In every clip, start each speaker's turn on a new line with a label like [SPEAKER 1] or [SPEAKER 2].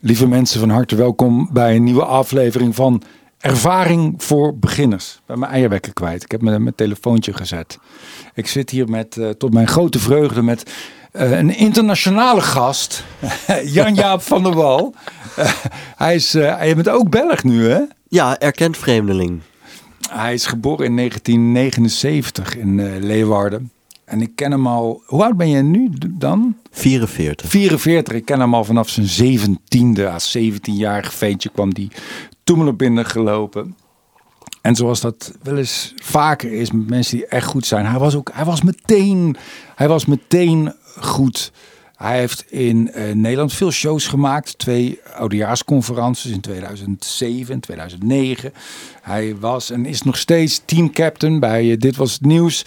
[SPEAKER 1] Lieve mensen, van harte welkom bij een nieuwe aflevering van Ervaring voor Beginners. Ik ben mijn eierwekker kwijt. Ik heb mijn, mijn telefoontje gezet. Ik zit hier met, uh, tot mijn grote vreugde, met uh, een internationale gast. Jan-Jaap van der Wal. Uh, hij, is, hij bent ook Belg nu, hè?
[SPEAKER 2] Ja, erkend vreemdeling.
[SPEAKER 1] Hij is geboren in 1979 in Leeuwarden. En ik ken hem al. Hoe oud ben je nu dan?
[SPEAKER 2] 44.
[SPEAKER 1] 44. Ik ken hem al vanaf zijn zeventiende. Als 17-jarig ventje kwam die Toemelen binnen gelopen. En zoals dat wel eens vaker is met mensen die echt goed zijn. Hij was ook. Hij was meteen. Hij was meteen goed. Hij heeft in uh, Nederland veel shows gemaakt. Twee oudejaarsconferenties in 2007 en 2009. Hij was en is nog steeds teamcaptain bij uh, Dit Was Het Nieuws.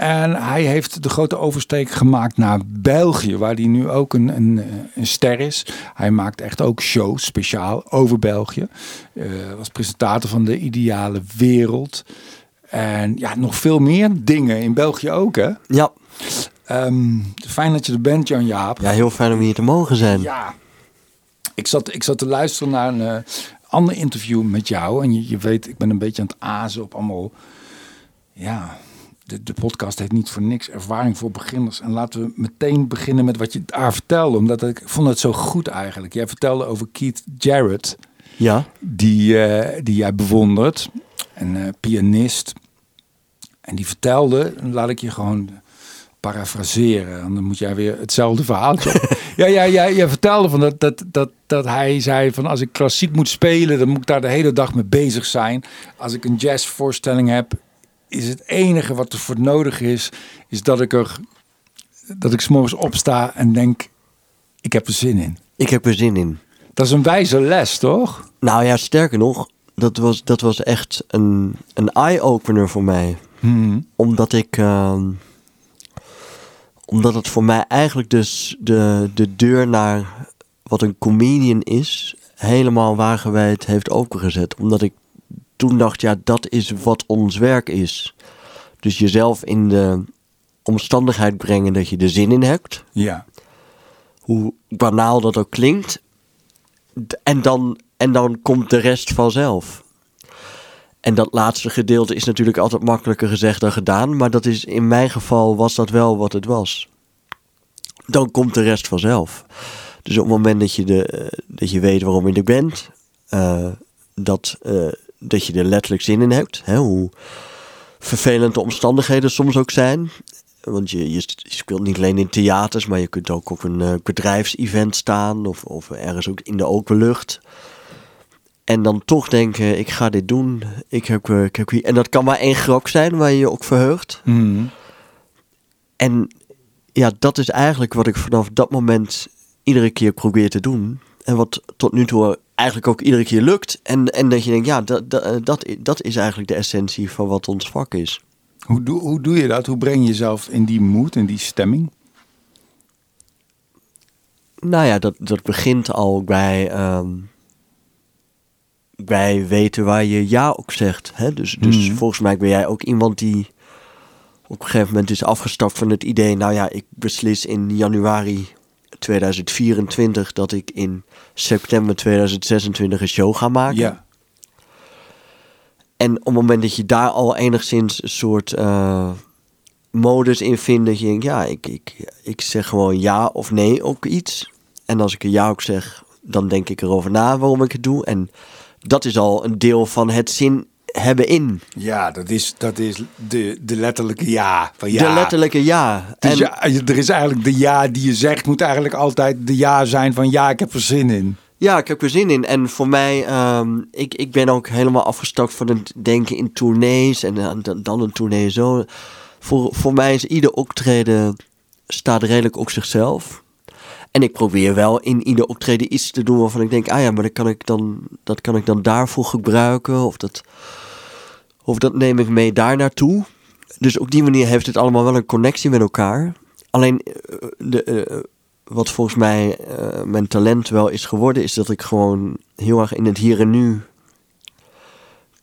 [SPEAKER 1] En hij heeft de grote oversteek gemaakt naar België, waar hij nu ook een, een, een ster is. Hij maakt echt ook shows speciaal over België. Uh, was presentator van de Ideale Wereld. En ja, nog veel meer dingen in België ook, hè?
[SPEAKER 2] Ja.
[SPEAKER 1] Um, fijn dat je er bent, Jan-Jaap.
[SPEAKER 2] Ja, heel fijn om hier te mogen zijn.
[SPEAKER 1] Ja. Ik zat, ik zat te luisteren naar een uh, ander interview met jou. En je, je weet, ik ben een beetje aan het azen op allemaal... Ja, de, de, podcast heeft niet voor niks ervaring voor beginners. En laten we meteen beginnen met wat je daar vertelde. Omdat ik, vond het zo goed eigenlijk. Jij vertelde over Keith Jarrett.
[SPEAKER 2] Ja.
[SPEAKER 1] Die, uh, die jij bewondert. Een uh, pianist. En die vertelde, laat ik je gewoon parafraseren. En dan moet jij weer hetzelfde verhaaltje. ja, ja, ja, jij vertelde van dat, dat, dat, dat hij zei van als ik klassiek moet spelen, dan moet ik daar de hele dag mee bezig zijn. Als ik een jazzvoorstelling heb, is het enige wat er voor nodig is, is dat ik er dat ik s'morgens opsta en denk, ik heb er zin in.
[SPEAKER 2] Ik heb er zin in.
[SPEAKER 1] Dat is een wijze les, toch?
[SPEAKER 2] Nou ja, sterker nog, dat was, dat was echt een, een eye-opener voor mij.
[SPEAKER 1] Hmm.
[SPEAKER 2] Omdat ik. Uh, omdat het voor mij eigenlijk dus de, de deur naar wat een comedian is, helemaal wagenwijd heeft opengezet. Omdat ik toen dacht, ja, dat is wat ons werk is. Dus jezelf in de omstandigheid brengen dat je er zin in hebt.
[SPEAKER 1] Ja.
[SPEAKER 2] Hoe banaal dat ook klinkt. En dan, en dan komt de rest vanzelf. En dat laatste gedeelte is natuurlijk altijd makkelijker gezegd dan gedaan. Maar dat is, in mijn geval was dat wel wat het was. Dan komt de rest vanzelf. Dus op het moment dat je, de, dat je weet waarom je er bent. Uh, dat, uh, dat je er letterlijk zin in hebt. Hè? Hoe vervelend de omstandigheden soms ook zijn. Want je, je, speelt niet alleen in theaters, maar je kunt ook op een uh, bedrijfsevent staan of, of ergens ook in de open lucht. En dan toch denken, ik ga dit doen. Ik heb, ik heb, en dat kan maar één grok zijn waar je je ook verheugt.
[SPEAKER 1] Mm.
[SPEAKER 2] En ja, dat is eigenlijk wat ik vanaf dat moment iedere keer probeer te doen. En wat tot nu toe eigenlijk ook iedere keer lukt. En, en dat je denkt, ja, dat, dat, dat, dat is eigenlijk de essentie van wat ons vak is.
[SPEAKER 1] Hoe, doe, hoe doe je dat? Hoe breng je jezelf in die moed, in die stemming?
[SPEAKER 2] Nou ja, dat, dat begint al bij, um, bij weten waar je ja ook zegt. Hè? Dus, dus
[SPEAKER 1] Mhm.
[SPEAKER 2] volgens mij ben jij ook iemand die op een gegeven moment is afgestapt van het idee... nou ja, ik beslis in januari 2024 dat ik in september 2026 een show ga maken.
[SPEAKER 1] Ja.
[SPEAKER 2] En op het moment dat je daar al enigszins een soort uh, modus in vindt, dat je denkt, ja, ik, ik, ik zeg gewoon ja of nee op iets. En als ik een ja ook zeg, dan denk ik erover na waarom ik het doe. En dat is al een deel van het zin hebben in.
[SPEAKER 1] Ja, dat is, dat is de, de letterlijke ja. Van ja.
[SPEAKER 2] De letterlijke ja.
[SPEAKER 1] Dus
[SPEAKER 2] en,
[SPEAKER 1] ja, er is eigenlijk de ja die je zegt, moet eigenlijk altijd de ja zijn van ja, ik heb er zin in.
[SPEAKER 2] Ja, ik heb er zin in. En voor mij, um, ik, ik ben ook helemaal afgestapt van het denken in tournees en uh, dan een tournee zo. Voor, voor mij is ieder optreden staat redelijk op zichzelf. En ik probeer wel in ieder optreden iets te doen waarvan ik denk, ah ja, maar dat kan ik dan, dat kan ik dan daarvoor gebruiken. Of dat, of dat neem ik mee daar naartoe. Dus op die manier heeft het allemaal wel een connectie met elkaar. Alleen uh, de, uh, wat volgens mij uh, mijn talent wel is geworden, is dat ik gewoon heel erg in het hier en nu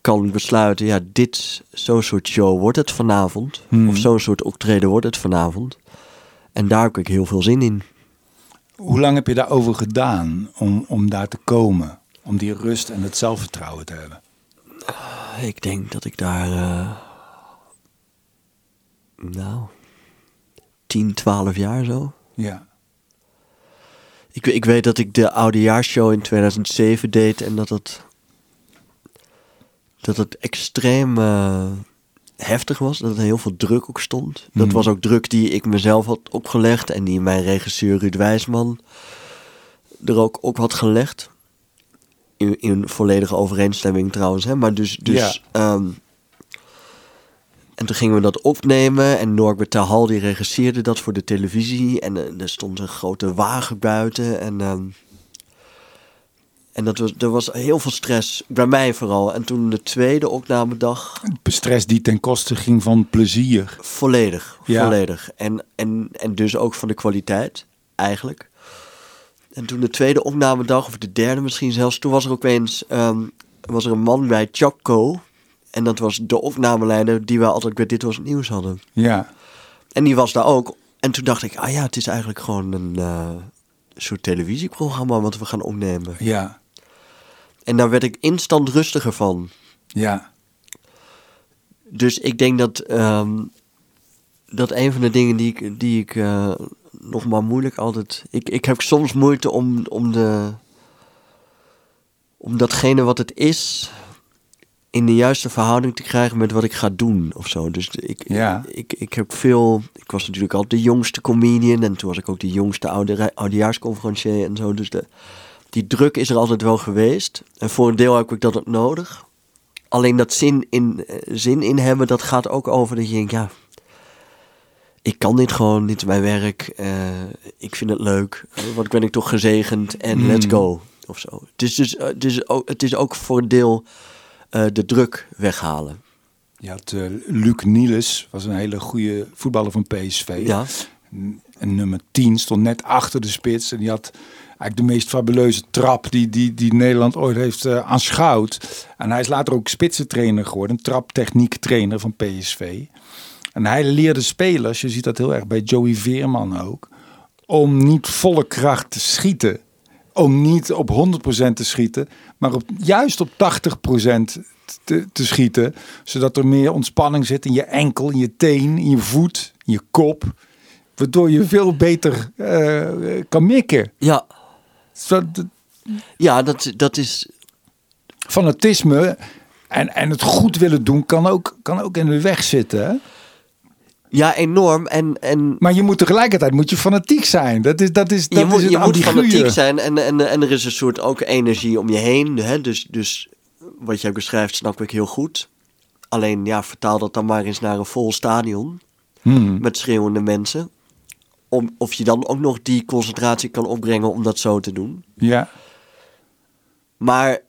[SPEAKER 2] kan besluiten, ja, dit, zo'n soort show wordt het vanavond.
[SPEAKER 1] Hmm.
[SPEAKER 2] Of zo'n soort optreden wordt het vanavond. En daar heb ik heel veel zin in.
[SPEAKER 1] Hoe lang heb je daarover gedaan om, om daar te komen? Om die rust en het zelfvertrouwen te hebben?
[SPEAKER 2] Ik denk dat ik daar. eh, nou. 10, 12 jaar zo.
[SPEAKER 1] Ja.
[SPEAKER 2] Ik, ik weet dat ik de oudejaarshow in 2007 deed en dat het. dat het extreem eh, heftig was. Dat er heel veel druk ook stond. Dat
[SPEAKER 1] Mhm.
[SPEAKER 2] was ook druk die ik mezelf had opgelegd en die mijn regisseur Ruud Wijsman er ook op had gelegd. In, in volledige overeenstemming trouwens. Hè? Maar dus. dus
[SPEAKER 1] Ja.
[SPEAKER 2] ehm, en toen gingen we dat opnemen en Norbert Tahal die regisseerde dat voor de televisie. En eh, er stond een grote wagen buiten en... ehm, en dat was, er was heel veel stress, bij mij vooral. En toen de tweede opnamedag,
[SPEAKER 1] Stress die ten koste ging van plezier.
[SPEAKER 2] volledig,
[SPEAKER 1] Ja.
[SPEAKER 2] volledig. En, en, en dus ook van de kwaliteit, eigenlijk. En toen de tweede opnamedag, of de derde misschien zelfs, toen was er ook eens ehm, was er een man bij Chakko. En dat was de opnameleider die we altijd bij Dit Was Het Nieuws hadden.
[SPEAKER 1] Ja.
[SPEAKER 2] En die was daar ook. En toen dacht ik, ah ja, het is eigenlijk gewoon een eh, soort televisieprogramma wat we gaan opnemen.
[SPEAKER 1] Ja.
[SPEAKER 2] En daar werd ik instant rustiger van.
[SPEAKER 1] Ja.
[SPEAKER 2] Dus ik denk dat, ehm, dat een van de dingen die ik, die ik eh, nog maar moeilijk altijd... Ik, ik heb soms moeite om, om, de, om datgene wat het is in de juiste verhouding te krijgen met wat ik ga doen of zo. Dus ik,
[SPEAKER 1] Ja.
[SPEAKER 2] ik, ik heb veel... Ik was natuurlijk al de jongste comedian en toen was ik ook de jongste oude, en zo. Dus de, die druk is er altijd wel geweest. En voor een deel heb ik dat ook nodig. Alleen dat zin in, eh, zin in hebben, dat gaat ook over dat je denkt, ja, ik kan dit gewoon, dit is mijn werk, eh, ik vind het leuk, eh, wat ben ik toch gezegend en
[SPEAKER 1] Mm.
[SPEAKER 2] let's go, of zo. Het is dus, het is ook, het is ook voor een deel de druk weghalen.
[SPEAKER 1] Je had Luc Niels, was een hele goede voetballer van PSV.
[SPEAKER 2] Ja,
[SPEAKER 1] En nummer 10 stond net achter de spits. En die had eigenlijk de meest fabuleuze trap die, die, die Nederland ooit heeft eh, aanschouwd. En hij is later ook spitsentrainer geworden. Traptechniek trainer van PSV. En hij leerde spelers, je ziet dat heel erg bij Joey Veerman ook, om niet volle kracht te schieten. Om niet op 100% te schieten, maar op, juist op 80% te, te schieten. Zodat er meer ontspanning zit in je enkel, in je teen, in je voet, in je kop. Waardoor je veel beter eh, kan mikken.
[SPEAKER 2] ja,
[SPEAKER 1] Zo-
[SPEAKER 2] ja dat, dat is,
[SPEAKER 1] Fanatisme en, en het goed willen doen kan ook, kan ook in de weg zitten. Hè?
[SPEAKER 2] ja, enorm. En, en
[SPEAKER 1] Maar je moet tegelijkertijd moet je fanatiek zijn. Dat is, dat is, dat
[SPEAKER 2] je moet,
[SPEAKER 1] is
[SPEAKER 2] je moet fanatiek zijn en, en, en er is een soort ook energie om je heen. Hè? Dus, dus wat jij beschrijft snap ik heel goed. Alleen ja, vertaal dat dan maar eens naar een vol stadion
[SPEAKER 1] Hmm.
[SPEAKER 2] met schreeuwende mensen. Om, of je dan ook nog die concentratie kan opbrengen om dat zo te doen.
[SPEAKER 1] Ja,
[SPEAKER 2] Maar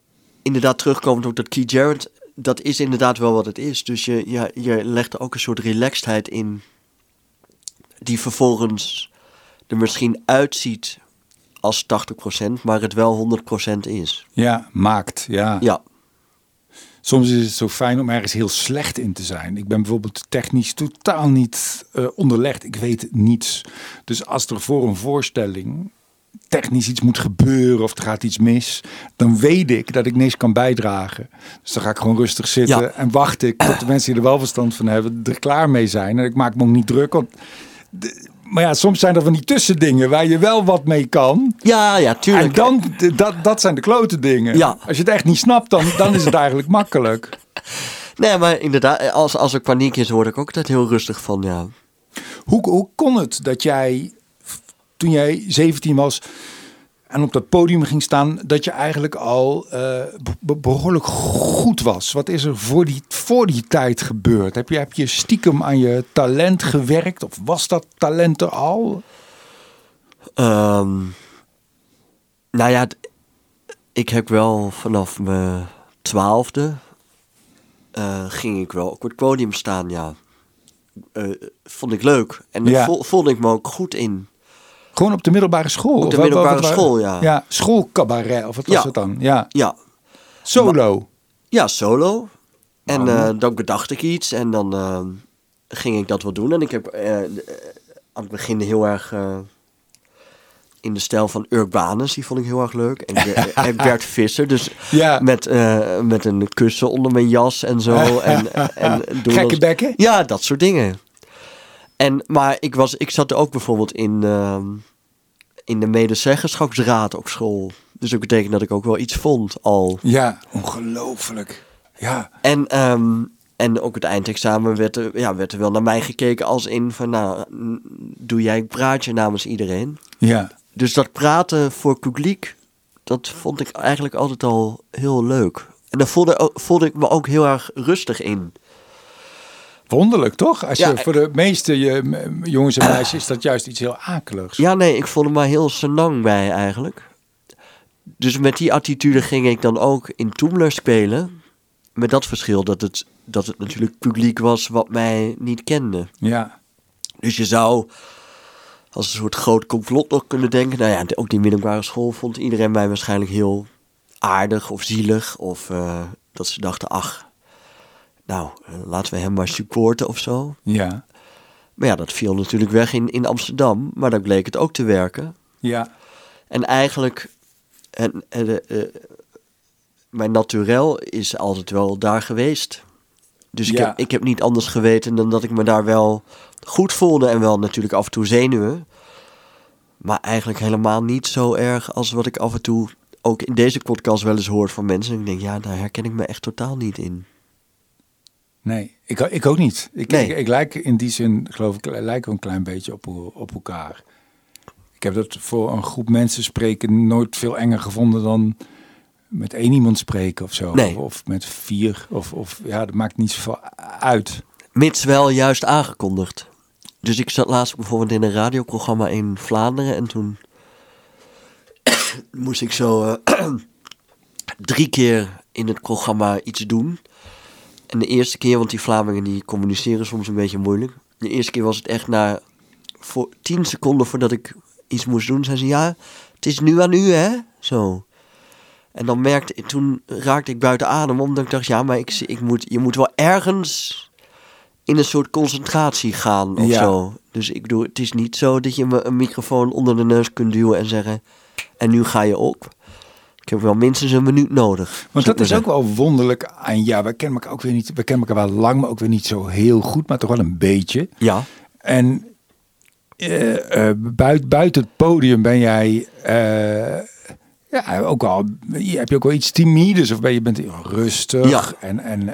[SPEAKER 2] inderdaad, terugkomend op dat Key Jarrett, dat is inderdaad wel wat het is. Dus je, je, je legt er ook een soort relaxedheid in, die vervolgens er misschien uitziet als 80%, maar het wel 100% is.
[SPEAKER 1] ja, maakt. Ja.
[SPEAKER 2] Ja,
[SPEAKER 1] Soms is het zo fijn om ergens heel slecht in te zijn. Ik ben bijvoorbeeld technisch totaal niet eh, onderlegd. Ik weet niets. Dus als er voor een voorstelling technisch iets moet gebeuren of er gaat iets mis, dan weet ik dat ik niks kan bijdragen. Dus dan ga ik gewoon rustig zitten
[SPEAKER 2] Ja.
[SPEAKER 1] en wacht ik tot de mensen die er wel verstand van hebben er klaar mee zijn. En ik maak me ook niet druk. Want de- maar ja, soms zijn er van die tussendingen waar je wel wat mee kan.
[SPEAKER 2] ja, ja,
[SPEAKER 1] En
[SPEAKER 2] tuurlijk.
[SPEAKER 1] dan, dat, dat zijn de klote dingen.
[SPEAKER 2] Ja.
[SPEAKER 1] Als je het echt niet snapt, dan, dan is het eigenlijk makkelijk.
[SPEAKER 2] Nee, maar inderdaad, als, als er paniek is, word ik ook altijd heel rustig van, ja.
[SPEAKER 1] Hoe, hoe kon het dat jij, toen jij 17 was en op dat podium ging staan, dat je eigenlijk al eh, be- behoorlijk goed was? Wat is er voor die, voor die tijd gebeurd? Heb je, heb je stiekem aan je talent gewerkt? Of was dat talent er al?
[SPEAKER 2] Ehm, nou ja, ik heb wel vanaf mijn twaalfde eh, ging ik wel op het podium staan, ja. Eh, vond ik leuk. En daar
[SPEAKER 1] Ja.
[SPEAKER 2] vo- voelde ik me ook goed in.
[SPEAKER 1] Gewoon op de middelbare school?
[SPEAKER 2] Op de
[SPEAKER 1] Of
[SPEAKER 2] middelbare school, ja.
[SPEAKER 1] Ja, schoolcabaret, of wat was
[SPEAKER 2] Ja.
[SPEAKER 1] het dan? Ja,
[SPEAKER 2] Ja,
[SPEAKER 1] solo.
[SPEAKER 2] ja solo. En
[SPEAKER 1] Oh.
[SPEAKER 2] eh, dan bedacht ik iets en dan eh, ging ik dat wel doen. En ik heb eh, aan het begin heel erg... in de stijl van Urbanus, die vond ik heel erg leuk. En, en Bert Visser, dus
[SPEAKER 1] Ja.
[SPEAKER 2] met, met een kussen onder mijn jas en zo. En, en
[SPEAKER 1] Gekke bekken?
[SPEAKER 2] Ja, dat soort dingen. En, maar ik, was, ik zat ook bijvoorbeeld in, ehm, in de medezeggenschapsraad op school. Dus dat betekent dat ik ook wel iets vond al.
[SPEAKER 1] Ja, ongelooflijk. Ja,
[SPEAKER 2] En, ehm, en ook het eindexamen werd er, ja, werd er wel naar mij gekeken als in van... nou, doe jij een praatje namens iedereen?
[SPEAKER 1] ja.
[SPEAKER 2] Dus dat praten voor publiek, dat vond ik eigenlijk altijd al heel leuk. En daar voelde, voelde ik me ook heel erg rustig in.
[SPEAKER 1] Wonderlijk, toch? Als
[SPEAKER 2] Ja,
[SPEAKER 1] je, voor de meeste je, jongens en meisjes is dat juist iets heel akeligs.
[SPEAKER 2] Ja, nee, ik voelde me heel senang bij eigenlijk. Dus met die attitude ging ik dan ook in Toemler spelen. Met dat verschil dat het, dat het natuurlijk publiek was wat mij niet kende.
[SPEAKER 1] Ja,
[SPEAKER 2] Dus je zou als een soort groot complot nog kunnen denken. Nou ja, ook die middelbare school vond iedereen mij waarschijnlijk heel aardig of zielig. Of eh, dat ze dachten, ach, nou, eh, laten we hem maar supporten of zo.
[SPEAKER 1] ja,
[SPEAKER 2] Maar ja, dat viel natuurlijk weg in, in Amsterdam. Maar daar bleek het ook te werken.
[SPEAKER 1] ja.
[SPEAKER 2] En eigenlijk, en, en, eh, eh, mijn naturel is altijd wel daar geweest. Dus ik,
[SPEAKER 1] Ja.
[SPEAKER 2] heb, ik heb niet anders geweten dan dat ik me daar wel goed voelde. En wel natuurlijk af en toe zenuwen. Maar eigenlijk helemaal niet zo erg als wat ik af en toe ook in deze podcast wel eens hoor van mensen. En ik denk, ja, daar herken ik me echt totaal niet in.
[SPEAKER 1] Nee, ik, ik ook niet. Ik,
[SPEAKER 2] Nee.
[SPEAKER 1] ik, ik lijk in die zin, geloof ik, lijk wel een klein beetje op, op elkaar. Ik heb dat voor een groep mensen spreken nooit veel enger gevonden dan met één iemand spreken of zo.
[SPEAKER 2] Nee.
[SPEAKER 1] Of, of met vier. Of, of ja, dat maakt niet zoveel uit.
[SPEAKER 2] Mits wel juist aangekondigd. Dus ik zat laatst bijvoorbeeld in een radioprogramma in Vlaanderen en toen moest ik zo eh, drie keer in het programma iets doen. En de eerste keer, want die Vlamingen die communiceren soms een beetje moeilijk. De eerste keer was het echt na voor tien seconden voordat ik iets moest doen, zei ze ja, het is nu aan u hè, zo. En dan merkte ik, toen raakte ik buiten adem, omdat ik dacht, ja, maar ik, ik moet, je moet wel ergens in een soort concentratie gaan of
[SPEAKER 1] Ja.
[SPEAKER 2] zo. Dus ik bedoel, het is niet zo dat je me een microfoon onder de neus kunt duwen en zeggen, en nu ga je op. Ik heb wel minstens een minuut nodig.
[SPEAKER 1] Want dat is ook wel wonderlijk aan ja, we kennen elkaar ook weer niet. We kennen elkaar wel lang, maar ook weer niet zo heel goed, maar toch wel een beetje.
[SPEAKER 2] Ja,
[SPEAKER 1] En eh, eh, buiten, buiten het podium ben jij eh, ja, ook wel, heb je ook wel iets timides of ben je bent rustig.
[SPEAKER 2] Ja.
[SPEAKER 1] En, en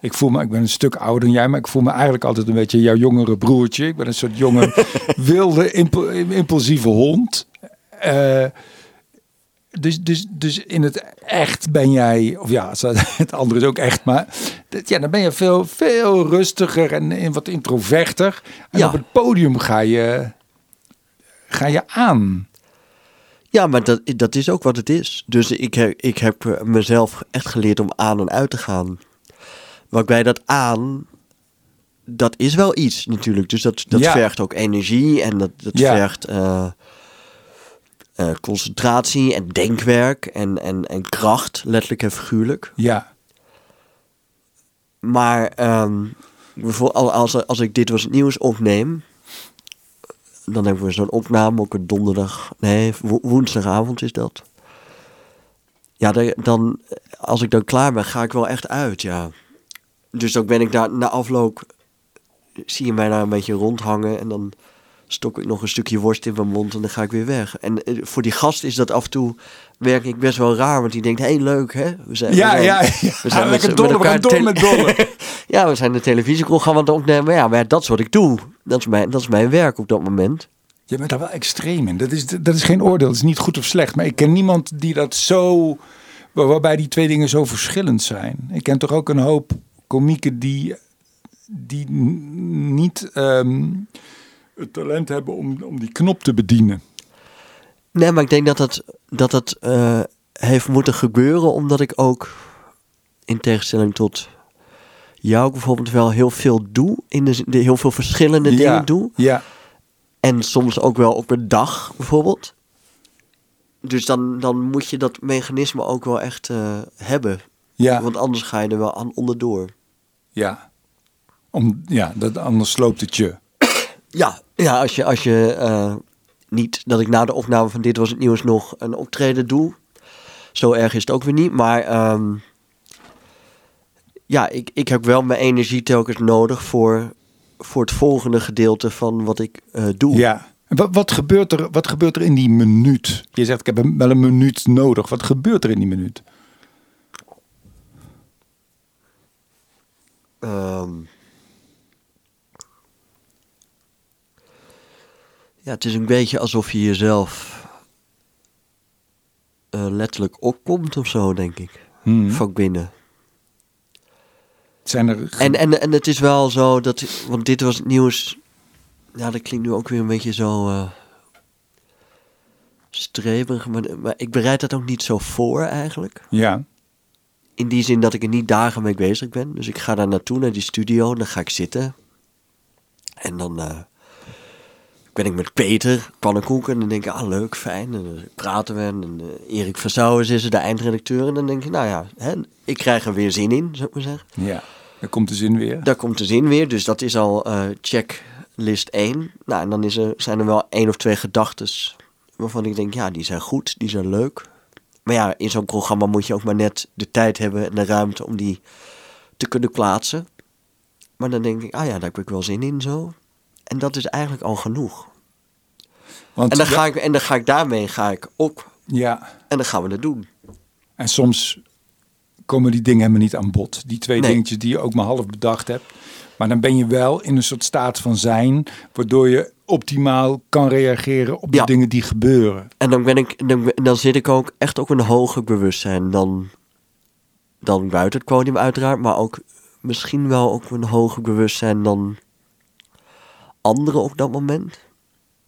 [SPEAKER 1] ik voel me, ik ben een stuk ouder dan jij, maar ik voel me eigenlijk altijd een beetje jouw jongere broertje. Ik ben een soort jonge, wilde, impu- impulsieve hond. Dus, dus, dus in het echt ben jij, of ja, het andere is ook echt, maar ja, dan ben je veel, veel rustiger en, en wat introverter. En
[SPEAKER 2] Ja.
[SPEAKER 1] op het podium ga je, ga je aan.
[SPEAKER 2] ja maar dat, dat is ook wat het is. Dus ik heb, ik heb eh, mezelf echt geleerd om aan en uit te gaan. Waarbij dat aan, dat is wel iets natuurlijk. Dus dat, dat
[SPEAKER 1] Ja.
[SPEAKER 2] vergt ook energie en dat, dat
[SPEAKER 1] Ja.
[SPEAKER 2] vergt eh, eh, concentratie en denkwerk en, en, en kracht, letterlijk en figuurlijk.
[SPEAKER 1] Ja,
[SPEAKER 2] Maar ehm, bijvoorbeeld als, als ik dit was het nieuws opneem, dan hebben we zo'n opname, ook een donderdag, nee, wo- woensdagavond is dat. Ja, dan- dan, als ik dan klaar ben, ga ik wel echt uit, ja. Dus dan ben ik daar na afloop, zie je mij daar een beetje rondhangen en dan stok ik nog een stukje worst in mijn mond en dan ga ik weer weg. En eh, voor die gast is dat af en toe, werk ik best wel raar, want die denkt, hé, hey, leuk hè. We zijn,
[SPEAKER 1] ja,
[SPEAKER 2] we zijn-
[SPEAKER 1] ja. ja.
[SPEAKER 2] we zijn met,
[SPEAKER 1] Lekker
[SPEAKER 2] met
[SPEAKER 1] dolle, we
[SPEAKER 2] elkaar
[SPEAKER 1] gaan door
[SPEAKER 2] tele-
[SPEAKER 1] met dolle.
[SPEAKER 2] ja, we zijn een televisieprogramma aan het opnemen. Ja, maar dat is wat ik doe. Dat is mijn, dat is mijn werk op dat moment.
[SPEAKER 1] Je bent daar wel extreem in. Dat is, dat is geen oordeel, dat is niet goed of slecht. Maar ik ken niemand die dat zo, waar- waarbij die twee dingen zo verschillend zijn. Ik ken toch ook een hoop komieken die, die niet ehm, het talent hebben om, om die knop te bedienen.
[SPEAKER 2] Nee, maar ik denk dat dat, dat, dat eh, heeft moeten gebeuren omdat ik ook, in tegenstelling tot jou bijvoorbeeld, wel heel veel doe. In de, heel veel verschillende
[SPEAKER 1] ja,
[SPEAKER 2] dingen doe.
[SPEAKER 1] Ja,
[SPEAKER 2] En soms ook wel op een dag bijvoorbeeld. Dus dan, dan moet je dat mechanisme ook wel echt eh, hebben.
[SPEAKER 1] ja,
[SPEAKER 2] Want anders ga je er wel aan onderdoor.
[SPEAKER 1] ja. Om, ja dat, anders sloopt het je.
[SPEAKER 2] Ja, ja als je, als je eh, niet dat ik na de opname van Dit Was Het Nieuws nog een optreden doe. Zo erg is het ook weer niet. Maar ehm, ja, ik, ik heb wel mijn energie telkens nodig voor, voor het volgende gedeelte van wat ik eh, doe.
[SPEAKER 1] Ja. Wat, wat, gebeurt er, wat gebeurt er in die minuut? Je zegt, ik heb wel een minuut nodig. Wat gebeurt er in die minuut?
[SPEAKER 2] Ehm, ja, het is een beetje alsof je jezelf eh, letterlijk opkomt of zo, denk ik.
[SPEAKER 1] Hmm.
[SPEAKER 2] Van binnen.
[SPEAKER 1] Zijn er...
[SPEAKER 2] En, en, en het is wel zo dat, want dit was het nieuws. Ja, dat klinkt nu ook weer een beetje zo eh streberig, maar, maar ik bereid dat ook niet zo voor eigenlijk.
[SPEAKER 1] Ja.
[SPEAKER 2] In die zin dat ik er niet dagen mee bezig ben. Dus ik ga daar naartoe, naar die studio. Dan ga ik zitten. En dan eh, ben ik met Peter, pannenkoeken. En dan denk ik, ah leuk, fijn. En dan praten we. En eh, Erik van Souwens is er, de eindredacteur. En dan denk je, nou ja, hè, ik krijg er weer zin in, zou ik maar zeggen.
[SPEAKER 1] Ja. Dan komt de zin weer.
[SPEAKER 2] Daar komt de zin weer. Dus dat is al eh checklist 1. Nou, en dan is er, zijn er wel één of twee gedachten waarvan ik denk, ja, die zijn goed, die zijn leuk. Maar ja, in zo'n programma moet je ook maar net de tijd hebben en de ruimte om die te kunnen plaatsen. Maar dan denk ik, ah ja, daar heb ik wel zin in zo. En dat is eigenlijk al genoeg.
[SPEAKER 1] Want,
[SPEAKER 2] En dan ga ik, en dan ga ik daarmee ga ik op
[SPEAKER 1] Ja.
[SPEAKER 2] en dan gaan we dat doen.
[SPEAKER 1] En soms komen die dingen helemaal niet aan bod. Die twee
[SPEAKER 2] Nee.
[SPEAKER 1] dingetjes die je ook maar half bedacht hebt. Maar dan ben je wel in een soort staat van zijn, waardoor je optimaal kan reageren op de
[SPEAKER 2] Ja.
[SPEAKER 1] dingen die gebeuren.
[SPEAKER 2] En dan, ben ik, dan, dan zit ik ook echt op een hoger bewustzijn dan, dan buiten het podium uiteraard. Maar ook misschien wel ook een hoger bewustzijn dan anderen op dat moment.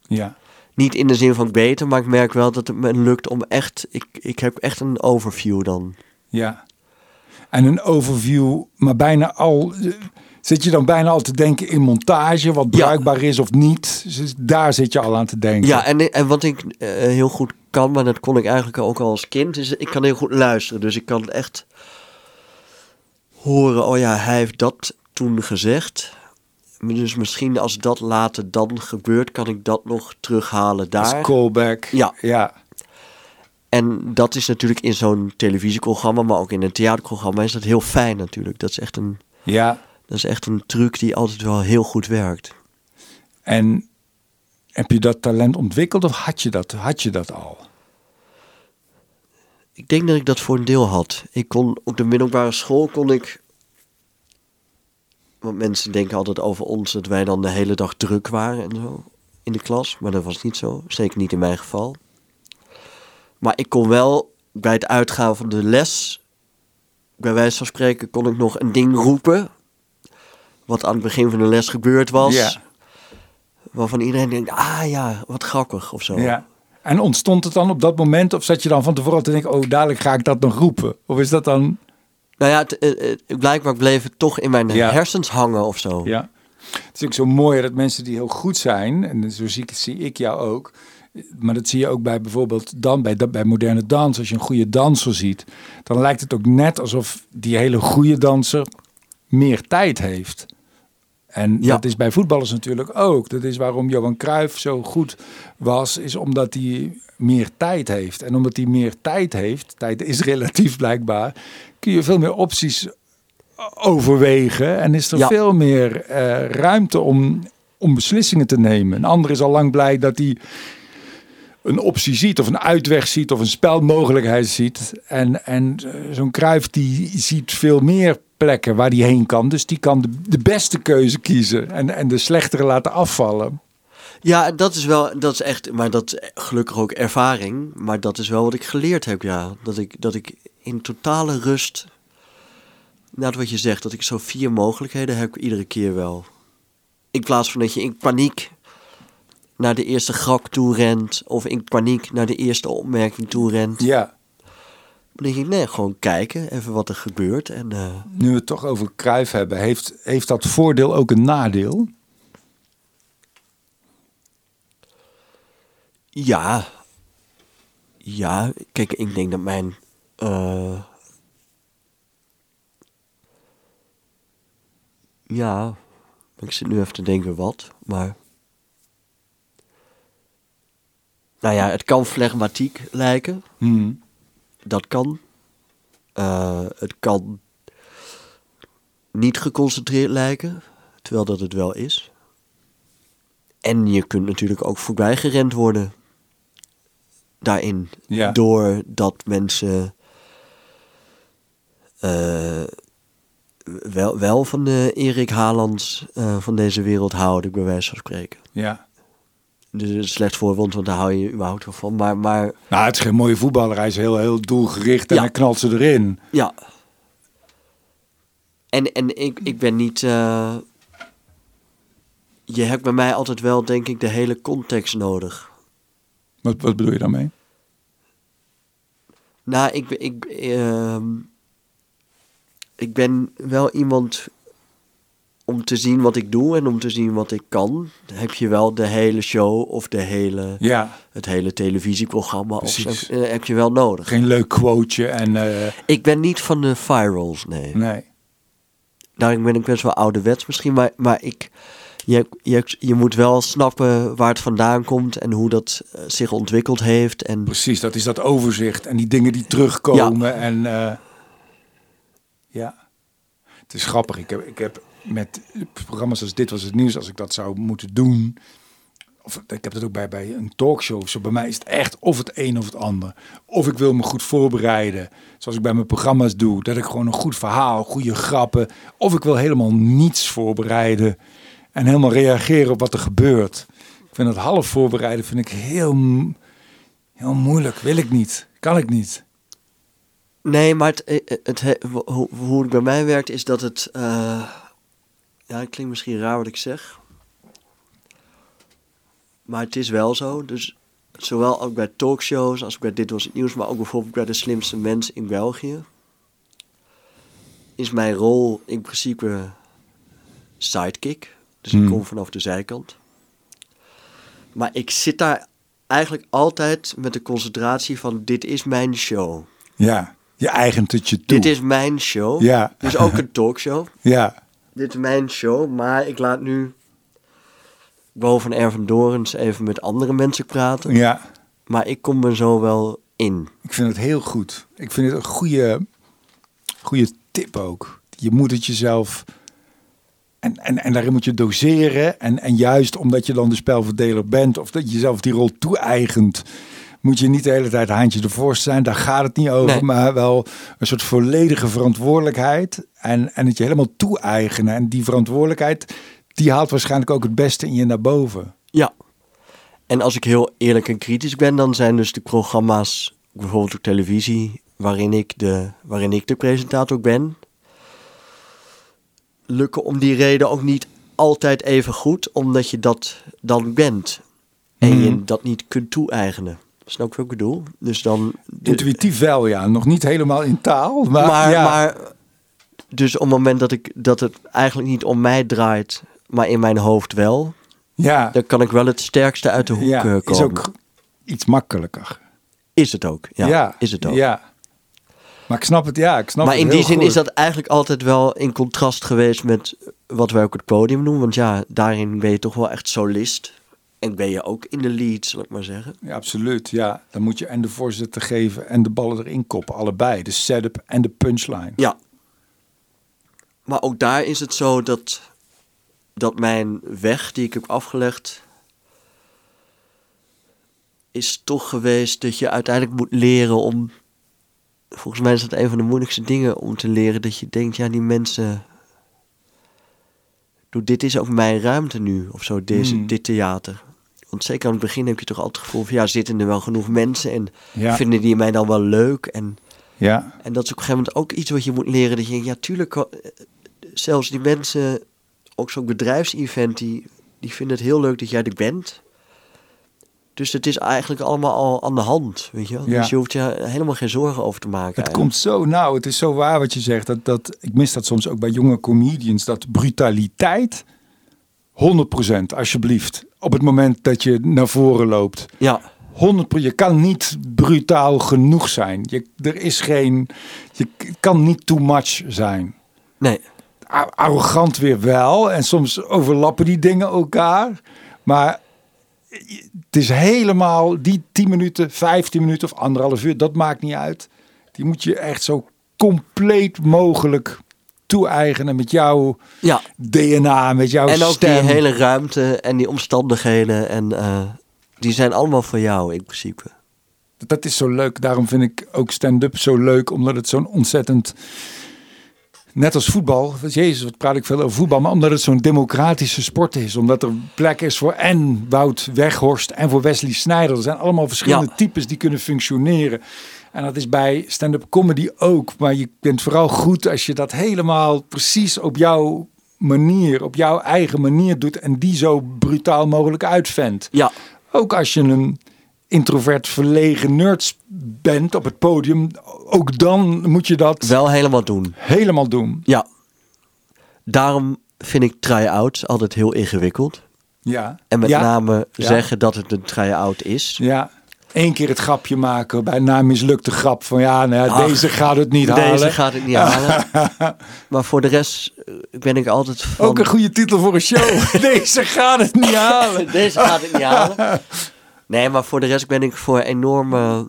[SPEAKER 1] Ja.
[SPEAKER 2] Niet in de zin van beter, maar ik merk wel dat het me lukt om echt... Ik, ik heb echt een overview dan.
[SPEAKER 1] Ja. En een overview, maar bijna al. Zit je dan bijna al te denken in montage, wat
[SPEAKER 2] Ja.
[SPEAKER 1] bruikbaar is of niet? Dus daar zit je al aan te denken.
[SPEAKER 2] Ja, en, en wat ik eh, heel goed kan, maar dat kon ik eigenlijk ook al als kind, is ik kan heel goed luisteren. Dus ik kan echt horen, oh ja, hij heeft dat toen gezegd. Dus misschien als dat later dan gebeurt, kan ik dat nog terughalen
[SPEAKER 1] Als
[SPEAKER 2] daar.
[SPEAKER 1] callback.
[SPEAKER 2] Ja.
[SPEAKER 1] ja.
[SPEAKER 2] En dat is natuurlijk in zo'n televisieprogramma, maar ook in een theaterprogramma is dat heel fijn natuurlijk. Dat is echt een,
[SPEAKER 1] Ja.
[SPEAKER 2] dat is echt een truc die altijd wel heel goed werkt.
[SPEAKER 1] En heb je dat talent ontwikkeld of had je dat, had je dat al?
[SPEAKER 2] Ik denk dat ik dat voor een deel had. Ik kon op de middelbare school kon ik. Want mensen denken altijd over ons dat wij dan de hele dag druk waren en zo in de klas, maar dat was niet zo. Zeker niet in mijn geval. Maar ik kon wel bij het uitgaan van de les, bij wijze van spreken, kon ik nog een ding roepen. Wat aan het begin van de les gebeurd was.
[SPEAKER 1] Ja.
[SPEAKER 2] Waarvan iedereen denkt, ah ja, wat grappig of zo.
[SPEAKER 1] Ja. En ontstond het dan op dat moment of zat je dan van tevoren te denken, oh dadelijk ga ik dat nog roepen? Of is dat dan...
[SPEAKER 2] Nou ja, het, eh, eh, blijkbaar bleef het toch in mijn
[SPEAKER 1] Ja.
[SPEAKER 2] hersens hangen of zo.
[SPEAKER 1] Ja. Het is ook zo mooi dat mensen die heel goed zijn, en zo zie ik, zie ik jou ook, maar dat zie je ook bij bijvoorbeeld dan bij, bij moderne dans. Als je een goede danser ziet, dan lijkt het ook net alsof die hele goede danser meer tijd heeft. En
[SPEAKER 2] Ja.
[SPEAKER 1] dat is bij voetballers natuurlijk ook. Dat is waarom Johan Cruijff zo goed was, is omdat hij meer tijd heeft. En omdat hij meer tijd heeft, tijd is relatief blijkbaar, kun je veel meer opties overwegen. En is er
[SPEAKER 2] Ja.
[SPEAKER 1] veel meer eh, ruimte om, om beslissingen te nemen. Een ander is al lang blij dat hij een optie ziet, of een uitweg ziet, of een spelmogelijkheid ziet. En, en eh, zo'n Cruijff die ziet veel meer plekken waar hij heen kan. Dus die kan de, de beste keuze kiezen en, en de slechtere laten afvallen.
[SPEAKER 2] Ja, dat is wel, dat is echt, maar dat is gelukkig ook ervaring. Maar dat is wel wat ik geleerd heb, ja. Dat ik, dat ik in totale rust, net wat je zegt, dat ik zo vier mogelijkheden heb iedere keer wel. In plaats van dat je in paniek naar de eerste grak toe rent, of in paniek naar de eerste opmerking toe rent.
[SPEAKER 1] Ja,
[SPEAKER 2] Dan denk ik, nee, gewoon kijken, even wat er gebeurt. En eh,
[SPEAKER 1] nu we het toch over Cruijff hebben, heeft, heeft dat voordeel ook een nadeel?
[SPEAKER 2] Ja. Ja, kijk, ik denk dat mijn. Eh, ja, ik zit nu even te denken wat, maar. Nou ja, het kan flegmatiek lijken.
[SPEAKER 1] Mhm.
[SPEAKER 2] Dat kan. Eh, het kan niet geconcentreerd lijken, terwijl dat het wel is. En je kunt natuurlijk ook voorbij gerend worden daarin.
[SPEAKER 1] Ja.
[SPEAKER 2] Doordat mensen eh, wel, wel van de Erik Haalands eh, van deze wereld houden, bij wijze van spreken.
[SPEAKER 1] Ja.
[SPEAKER 2] Dus een slecht voorbeeld, want daar hou je überhaupt wel van. Maar, maar
[SPEAKER 1] Nou, het is geen mooie voetballer. Hij is heel, heel doelgericht en
[SPEAKER 2] Ja.
[SPEAKER 1] hij knalt ze erin.
[SPEAKER 2] Ja. En, en ik, ik ben niet. eh, je hebt bij mij altijd wel, denk ik, de hele context nodig.
[SPEAKER 1] Wat, wat bedoel je daarmee?
[SPEAKER 2] Nou, ik, ben- ik, ehm, ik ben wel iemand om te zien wat ik doe en om te zien wat ik kan. Heb je wel de hele show of de hele,
[SPEAKER 1] Ja,
[SPEAKER 2] het hele televisieprogramma of zo, eh, heb je wel nodig.
[SPEAKER 1] geen leuk quoteje en... eh,
[SPEAKER 2] Ik ben niet van de virals, nee.
[SPEAKER 1] nee.
[SPEAKER 2] Daarin ben ik best wel ouderwets misschien, maar, maar ik, je, je, je moet wel snappen waar het vandaan komt en hoe dat eh, zich ontwikkeld heeft. En
[SPEAKER 1] Precies, dat is dat overzicht en die dingen die terugkomen. En eh, ja, het is grappig. Ik heb, ik heb met programma's als Dit Was Het Nieuws, als ik dat zou moeten doen... Of ik heb dat ook bij, bij een talkshow. Zo bij mij is het echt of het een of het ander. Of ik wil me goed voorbereiden. Zoals ik bij mijn programma's doe. Dat ik gewoon een goed verhaal, goede grappen. Of ik wil helemaal niets voorbereiden. En helemaal reageren op wat er gebeurt. Ik vind dat half voorbereiden vind ik heel, heel moeilijk. Wil ik niet. Kan ik niet.
[SPEAKER 2] Nee, maar het, eh, het, het, hoe, hoe het bij mij werkt is dat het. eh, ja, het klinkt misschien raar wat ik zeg. Maar het is wel zo. Dus zowel ook bij talkshows als ook bij Dit Was Het Nieuws, maar ook bijvoorbeeld bij De Slimste Mens in België. Is mijn rol in principe sidekick. Dus ik
[SPEAKER 1] Hmm.
[SPEAKER 2] kom vanaf de zijkant. Maar ik zit daar eigenlijk altijd met de concentratie van dit is mijn show.
[SPEAKER 1] Ja, je eigent het je toe.
[SPEAKER 2] Dit is mijn show.
[SPEAKER 1] Ja.
[SPEAKER 2] Dus ook een talkshow.
[SPEAKER 1] Ja,
[SPEAKER 2] Dit is mijn show, maar ik laat nu boven Ervan Dorens even met andere mensen praten.
[SPEAKER 1] ja.
[SPEAKER 2] Maar ik kom er zo wel in.
[SPEAKER 1] Ik vind het heel goed. Ik vind het een goede, goede tip ook. Je moet het jezelf... En, en, en daarin moet je doseren. En, en juist omdat je dan de spelverdeler bent... of dat je jezelf die rol toe-eigent... moet je niet de hele tijd haantje de zijn. Daar gaat het niet over.
[SPEAKER 2] Nee.
[SPEAKER 1] Maar wel een soort volledige verantwoordelijkheid. En, en het je helemaal toe-eigenen. En die verantwoordelijkheid... die haalt waarschijnlijk ook het beste in je naar boven.
[SPEAKER 2] Ja. En als ik heel eerlijk en kritisch ben, dan zijn dus de programma's, bijvoorbeeld op televisie, waarin ik de, waarin ik de presentator ben, lukken om die reden ook niet altijd even goed, omdat je dat dan bent. En je
[SPEAKER 1] Mhm.
[SPEAKER 2] dat niet kunt toe-eigenen. Snap je wat ik bedoel? Dus dan... de-
[SPEAKER 1] Intuïtief wel, ja. Nog niet helemaal in taal. Maar,
[SPEAKER 2] maar,
[SPEAKER 1] ja.
[SPEAKER 2] maar dus op het moment dat, ik, dat het eigenlijk niet om mij draait, maar in mijn hoofd wel,
[SPEAKER 1] ja.
[SPEAKER 2] dan kan ik wel het sterkste uit de hoek
[SPEAKER 1] ja,
[SPEAKER 2] eh, komen.
[SPEAKER 1] is ook iets makkelijker.
[SPEAKER 2] Is het ook, ja. is het ook.
[SPEAKER 1] Ja. Maar ik snap het, ja. Ik snap
[SPEAKER 2] maar
[SPEAKER 1] het
[SPEAKER 2] in die zin
[SPEAKER 1] goed.
[SPEAKER 2] is dat eigenlijk altijd wel in contrast geweest met wat wij ook het podium noemen. Want ja, daarin ben je toch wel echt solist. En ben je ook in de lead, zal ik maar zeggen.
[SPEAKER 1] Ja, absoluut, ja. Dan moet je en de voorzitter geven en de ballen erin koppen. Allebei, de setup en de punchline.
[SPEAKER 2] Ja. Maar ook daar is het zo dat, dat mijn weg die ik heb afgelegd... is toch geweest dat je uiteindelijk moet leren om... Volgens mij is dat een van de moeilijkste dingen om te leren. Dat je denkt, ja, die mensen... Doe, dit is ook mijn ruimte nu, of zo, deze,
[SPEAKER 1] Hmm.
[SPEAKER 2] dit theater. Want zeker aan het begin heb je toch altijd het gevoel van... ja, zitten er wel genoeg mensen en
[SPEAKER 1] Ja.
[SPEAKER 2] vinden die mij dan wel leuk... en
[SPEAKER 1] Ja,
[SPEAKER 2] en dat is op een gegeven moment ook iets wat je moet leren. Dat je ja, tuurlijk, eh, zelfs die mensen, ook zo'n bedrijfsevent, die, die vinden het heel leuk dat jij er bent. Dus het is eigenlijk allemaal al aan de hand, weet je wel.
[SPEAKER 1] Ja.
[SPEAKER 2] Dus je hoeft je helemaal geen zorgen over te maken.
[SPEAKER 1] het
[SPEAKER 2] eigenlijk.
[SPEAKER 1] komt zo nauw. Het is zo waar wat je zegt. Dat, dat, ik mis dat soms ook bij jonge comedians. Dat brutaliteit, 100% alsjeblieft. Op het moment dat je naar voren loopt.
[SPEAKER 2] Ja,
[SPEAKER 1] 100 Je kan niet brutaal genoeg zijn. Je, er is geen. Je kan niet too much zijn.
[SPEAKER 2] nee.
[SPEAKER 1] Arrogant weer wel. En soms overlappen die dingen elkaar. Maar het is helemaal die 10 minuten, 15 minuten of anderhalf uur, dat maakt niet uit. Die moet je echt zo compleet mogelijk toe-eigenen met jouw
[SPEAKER 2] Ja.
[SPEAKER 1] DNA, met jouw
[SPEAKER 2] En ook
[SPEAKER 1] stem.
[SPEAKER 2] die hele ruimte en die omstandigheden. En eh, die zijn allemaal voor jou in principe.
[SPEAKER 1] Dat is zo leuk. Daarom vind ik ook stand-up zo leuk, omdat het zo'n ontzettend. Net als voetbal, jezus, wat praat ik veel over voetbal, maar omdat het zo'n democratische sport is. Omdat er plek is voor en Wout Weghorst en voor Wesley Sneijder. Er zijn allemaal verschillende
[SPEAKER 2] Ja.
[SPEAKER 1] types die kunnen functioneren. En dat is bij stand-up comedy ook. Maar je bent vooral goed als je dat helemaal precies op jouw manier, op jouw eigen manier doet. En die zo brutaal mogelijk uitvendt.
[SPEAKER 2] Ja,
[SPEAKER 1] Ook als je een introvert, verlegen nerd bent op het podium, ook dan moet je dat
[SPEAKER 2] wel helemaal doen.
[SPEAKER 1] helemaal doen.
[SPEAKER 2] Ja. Daarom vind ik try-outs altijd heel ingewikkeld.
[SPEAKER 1] Ja.
[SPEAKER 2] En met
[SPEAKER 1] ja.
[SPEAKER 2] name
[SPEAKER 1] Ja.
[SPEAKER 2] zeggen dat het een try-out is.
[SPEAKER 1] Ja. Eén keer het grapje maken bij na een mislukte grap van ja, nou ja,
[SPEAKER 2] Ach,
[SPEAKER 1] deze gaat het niet halen.
[SPEAKER 2] Deze gaat het niet halen. maar voor de rest eh, ben ik altijd van...
[SPEAKER 1] Ook een goede titel voor een show. deze gaat het niet halen.
[SPEAKER 2] Deze gaat het niet halen. Nee, maar voor de rest ben ik voor enorme...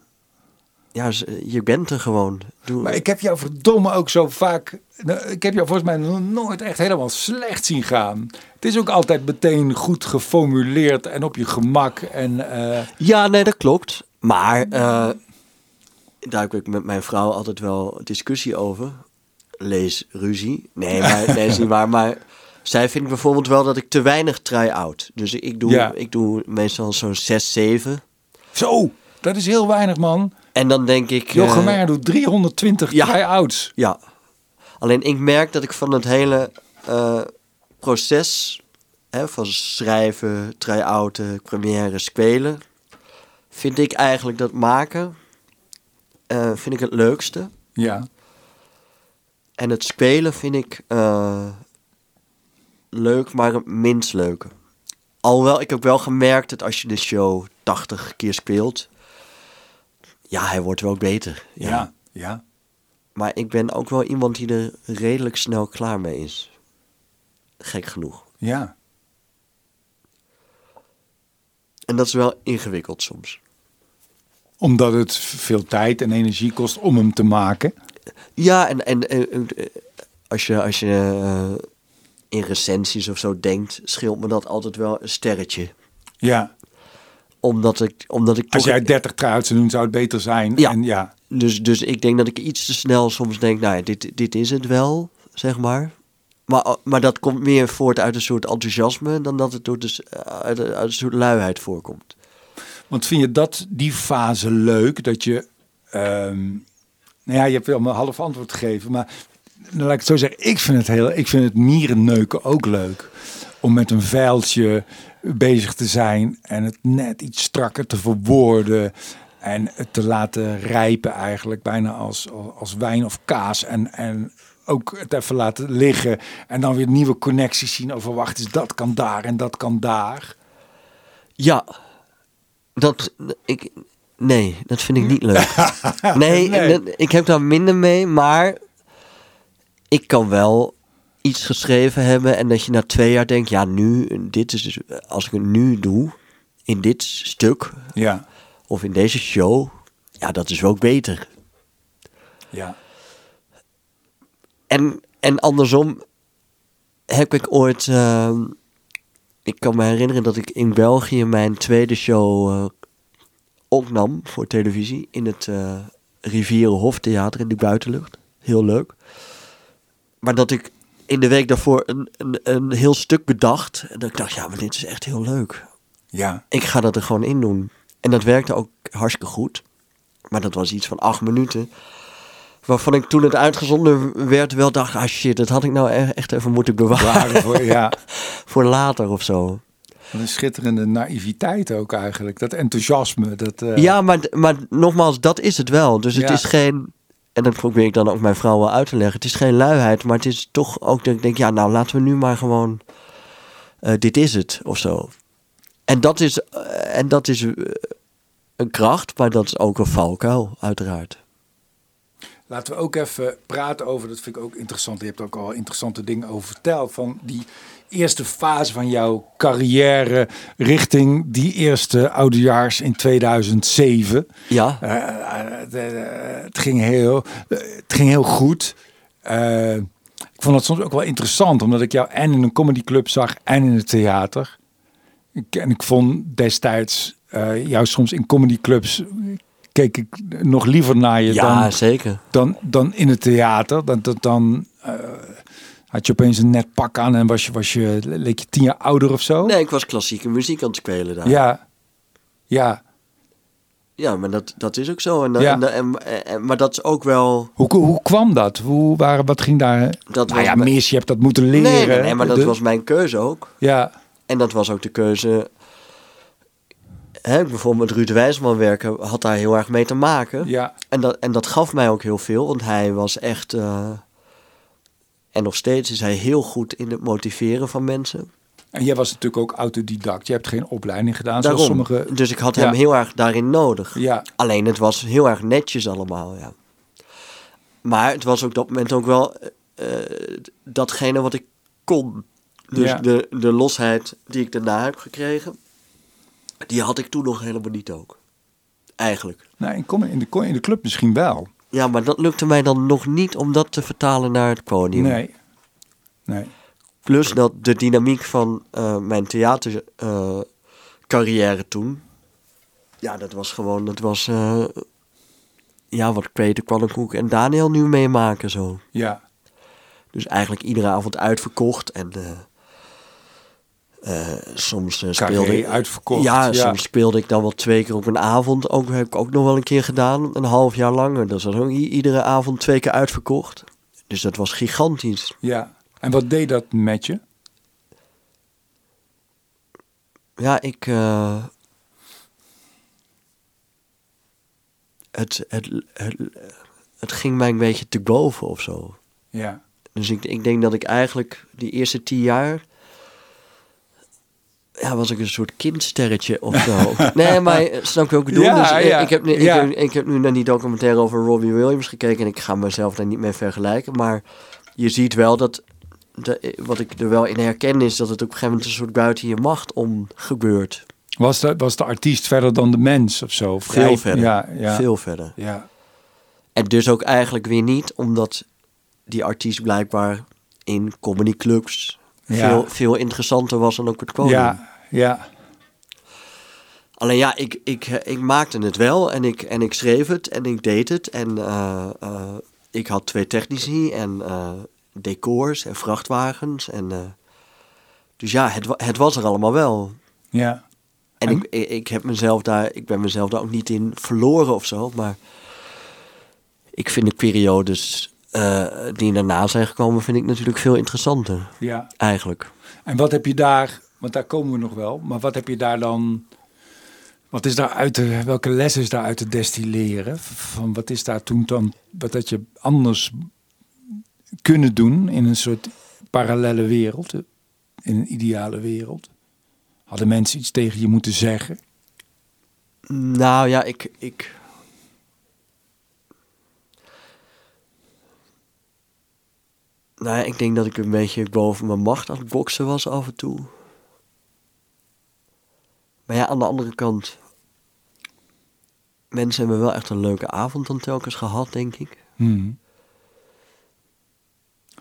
[SPEAKER 2] Ja, je bent er gewoon. Doe...
[SPEAKER 1] Maar ik heb jou verdomme ook zo vaak. nou, Ik heb jou volgens mij nog nooit echt helemaal slecht zien gaan. Het is ook altijd meteen goed geformuleerd en op je gemak. En eh,
[SPEAKER 2] Ja, nee, dat klopt. Maar eh, daar heb ik met mijn vrouw altijd wel discussie over. Lees ruzie. Nee, maar, nee, is niet waar. Maar zij vindt bijvoorbeeld wel dat ik te weinig try-out. Dus ik doe,
[SPEAKER 1] Ja.
[SPEAKER 2] ik doe meestal zo'n 6, 7.
[SPEAKER 1] zo, dat is heel weinig man.
[SPEAKER 2] En dan denk ik...
[SPEAKER 1] Jochem Meijer doet 320
[SPEAKER 2] ja.
[SPEAKER 1] try-outs.
[SPEAKER 2] Ja. Alleen ik merk dat ik van het hele eh, proces hè, van schrijven, try-outen, première, spelen, vind ik eigenlijk dat maken eh, vind ik het leukste.
[SPEAKER 1] Ja.
[SPEAKER 2] En het spelen vind ik leuk, maar het minst leuke. Alhoewel, ik heb wel gemerkt dat als je de show 80 keer speelt, ja, hij wordt wel beter.
[SPEAKER 1] Ja. Ja.
[SPEAKER 2] Maar ik ben ook wel iemand die er redelijk snel klaar mee is. Gek genoeg.
[SPEAKER 1] Ja.
[SPEAKER 2] En dat is wel ingewikkeld soms.
[SPEAKER 1] Omdat het veel tijd en energie kost om hem te maken.
[SPEAKER 2] Ja, en, en, en, en, eh, als je, als je eh, in recensies of zo denkt, scheelt me dat altijd wel een sterretje.
[SPEAKER 1] Ja.
[SPEAKER 2] Omdat ik, omdat ik
[SPEAKER 1] Als jij 30 try-outs zou doen, zou het beter zijn.
[SPEAKER 2] Ja.
[SPEAKER 1] En ja.
[SPEAKER 2] Dus, dus ik denk dat ik iets te snel soms denk, nou ja, dit, dit is het wel, zeg maar. Maar, maar dat komt meer voort uit een soort enthousiasme dan dat het door de, uit, uit een soort luiheid voorkomt.
[SPEAKER 1] Want vind je dat die fase leuk? Dat je, ehm, nou ja, je hebt wel een half antwoord gegeven, maar laat ik het zo zeggen. Ik vind het heel, ik vind het mierenneuken ook leuk. Om met een vuiltje bezig te zijn en het net iets strakker te verwoorden. En het te laten rijpen eigenlijk, bijna als, als wijn of kaas. En, en ook het even laten liggen. En dan weer nieuwe connecties zien over, wacht eens, dat kan daar en dat kan daar.
[SPEAKER 2] Ja, dat ik. Nee, dat vind ik niet leuk. Nee,
[SPEAKER 1] Nee.
[SPEAKER 2] dat- ik heb daar minder mee, maar ik kan wel iets geschreven hebben en dat je na twee jaar denkt, ja, nu, dit is dus, als ik het nu doe, in dit stuk
[SPEAKER 1] Ja,
[SPEAKER 2] of in deze show, ja, dat is ook beter.
[SPEAKER 1] ja.
[SPEAKER 2] En, en andersom heb ik ooit. ehm, ik kan me herinneren dat ik in België mijn tweede show eh, opnam voor televisie. In het eh Rivierenhof Theater in de buitenlucht. Heel leuk. Maar dat ik in de week daarvoor een, een, een heel stuk bedacht. En dat ik dacht, ja, maar dit is echt heel leuk.
[SPEAKER 1] Ja,
[SPEAKER 2] Ik ga dat er gewoon in doen. En dat werkte ook hartstikke goed. Maar dat was iets van acht minuten. Waarvan ik toen het uitgezonden werd wel dacht... ah shit, dat had ik nou e- echt even moeten bewaren
[SPEAKER 1] waren voor, ja.
[SPEAKER 2] voor later of zo.
[SPEAKER 1] Wat een schitterende naïviteit ook eigenlijk. Dat enthousiasme. Dat, eh,
[SPEAKER 2] Ja, maar, maar nogmaals, dat is het wel. Dus het
[SPEAKER 1] Ja.
[SPEAKER 2] is geen... En dat probeer ik dan ook mijn vrouw wel uit te leggen. Het is geen luiheid, maar het is toch ook dat ik denk... Ja, nou laten we nu maar gewoon... eh, dit is het, of zo. En dat is, eh, en dat is eh, een kracht, maar dat is ook een valkuil, uiteraard.
[SPEAKER 1] Laten we ook even praten over, dat vind ik ook interessant. Je hebt ook al interessante dingen over verteld. Van die eerste fase van jouw carrière richting die eerste oudejaars in 2007.
[SPEAKER 2] Ja,
[SPEAKER 1] Eh, eh, het, het, ging heel, het ging heel goed. Eh, ik vond het soms ook wel interessant, omdat ik jou en in een comedyclub zag en in het theater. Ik, en ik vond destijds jou soms in comedyclubs keek ik nog liever naar je
[SPEAKER 2] ja
[SPEAKER 1] dan,
[SPEAKER 2] zeker.
[SPEAKER 1] dan, dan in het theater. Dan, dan, dan eh, had je opeens een net pak aan en was je, was je, leek je tien jaar ouder of zo.
[SPEAKER 2] Nee, ik was klassieke muziek aan het spelen daar.
[SPEAKER 1] Ja, ja.
[SPEAKER 2] Ja, maar dat, dat is ook zo. En,
[SPEAKER 1] Ja.
[SPEAKER 2] en, en, en- maar dat is ook wel...
[SPEAKER 1] Hoe, hoe kwam dat? Hoe waren, wat ging daar?
[SPEAKER 2] Dat
[SPEAKER 1] nou ja, mis, je hebt dat moeten leren.
[SPEAKER 2] Nee, nee, nee, maar dat
[SPEAKER 1] De-
[SPEAKER 2] was mijn keuze ook.
[SPEAKER 1] Ja,
[SPEAKER 2] En dat was ook de keuze... Hè, bijvoorbeeld met Ruud Wijsman werken had daar heel erg mee te maken.
[SPEAKER 1] ja,
[SPEAKER 2] En, dat, en dat gaf mij ook heel veel, want hij was echt... eh, en nog steeds is hij heel goed in het motiveren van mensen.
[SPEAKER 1] en jij was natuurlijk ook autodidact. Je hebt geen opleiding gedaan
[SPEAKER 2] Daarom.
[SPEAKER 1] zoals sommige...
[SPEAKER 2] Dus ik had
[SPEAKER 1] Ja.
[SPEAKER 2] hem heel erg daarin nodig.
[SPEAKER 1] Ja,
[SPEAKER 2] Alleen het was heel erg netjes allemaal, ja. Maar het was ook op dat moment ook wel eh, eh, datgene wat ik kon. Dus
[SPEAKER 1] Ja.
[SPEAKER 2] de, de losheid die ik daarna heb gekregen, die had ik toen nog helemaal niet ook. Eigenlijk.
[SPEAKER 1] nou, in, de, in de club misschien wel.
[SPEAKER 2] Ja, maar dat lukte mij dan nog niet om dat te vertalen naar het podium.
[SPEAKER 1] Nee. Nee.
[SPEAKER 2] Plus dat de dynamiek van eh, mijn theatercarrière carrière toen. Ja, dat was gewoon, dat was. eh, ja, wat Peter Kwannenkoek en Daniel nu meemaken zo.
[SPEAKER 1] Ja,
[SPEAKER 2] Dus eigenlijk iedere avond uitverkocht en. Eh, soms eh, speelde ik.
[SPEAKER 1] uitverkocht,
[SPEAKER 2] Ja,
[SPEAKER 1] ja.
[SPEAKER 2] soms speelde ik dan wel twee keer op een avond. Ook heb ik ook nog wel een keer gedaan, een half jaar langer. Dat was ook iedere avond twee keer uitverkocht. Dus dat was gigantisch.
[SPEAKER 1] ja. En wat deed dat met je?
[SPEAKER 2] Ja, ik. eh, het, het, het, het ging mij een beetje te boven of zo.
[SPEAKER 1] Ja,
[SPEAKER 2] Dus ik, ik denk dat ik eigenlijk die eerste tien jaar. Ja, was ik een soort kindsterretje of zo. nee, maar eh, snap je bedoel?
[SPEAKER 1] Ja,
[SPEAKER 2] dus,
[SPEAKER 1] ja,
[SPEAKER 2] ik, heb, nu- ik,
[SPEAKER 1] ja.
[SPEAKER 2] heb, ik heb nu naar die documentaire over Robbie Williams gekeken. En ik ga mezelf daar niet mee vergelijken. Maar je ziet wel dat. De, eh, wat ik er wel in herken is dat het op een gegeven moment een soort buiten je macht om gebeurt.
[SPEAKER 1] was de, was de artiest verder dan de mens of zo?
[SPEAKER 2] Veel verder.
[SPEAKER 1] Ja, ja.
[SPEAKER 2] Veel verder.
[SPEAKER 1] Ja,
[SPEAKER 2] En dus ook eigenlijk weer niet, omdat die artiest blijkbaar in comedyclubs. Veel, veel interessanter was dan ook het podium.
[SPEAKER 1] ja, ja.
[SPEAKER 2] Alleen ja, ik, ik, ik maakte het wel en ik, en ik schreef het en ik deed het. En eh, eh, ik had twee technici en eh, decors en vrachtwagens. En, dus ja, het, het was er allemaal wel.
[SPEAKER 1] ja.
[SPEAKER 2] En ik, ik heb mezelf daar, ik ben mezelf daar ook niet in verloren of zo. Maar ik vind de periodes eh, die daarna zijn gekomen, vind ik natuurlijk veel interessanter.
[SPEAKER 1] ja.
[SPEAKER 2] Eigenlijk.
[SPEAKER 1] En wat heb je daar, want daar komen we nog wel, maar wat heb je daar dan, wat is daar uit te, welke les is daar uit te destilleren? Van wat is daar toen dan, wat had je anders kunnen doen in een soort parallele wereld, in een ideale wereld? Hadden mensen iets tegen je moeten zeggen?
[SPEAKER 2] Nou ja, ik. ik nou ja, ik denk dat ik een beetje boven mijn macht aan het boksen was af en toe. Maar ja, aan de andere kant. Mensen hebben wel echt een leuke avond dan telkens gehad, denk ik.
[SPEAKER 1] Hmm.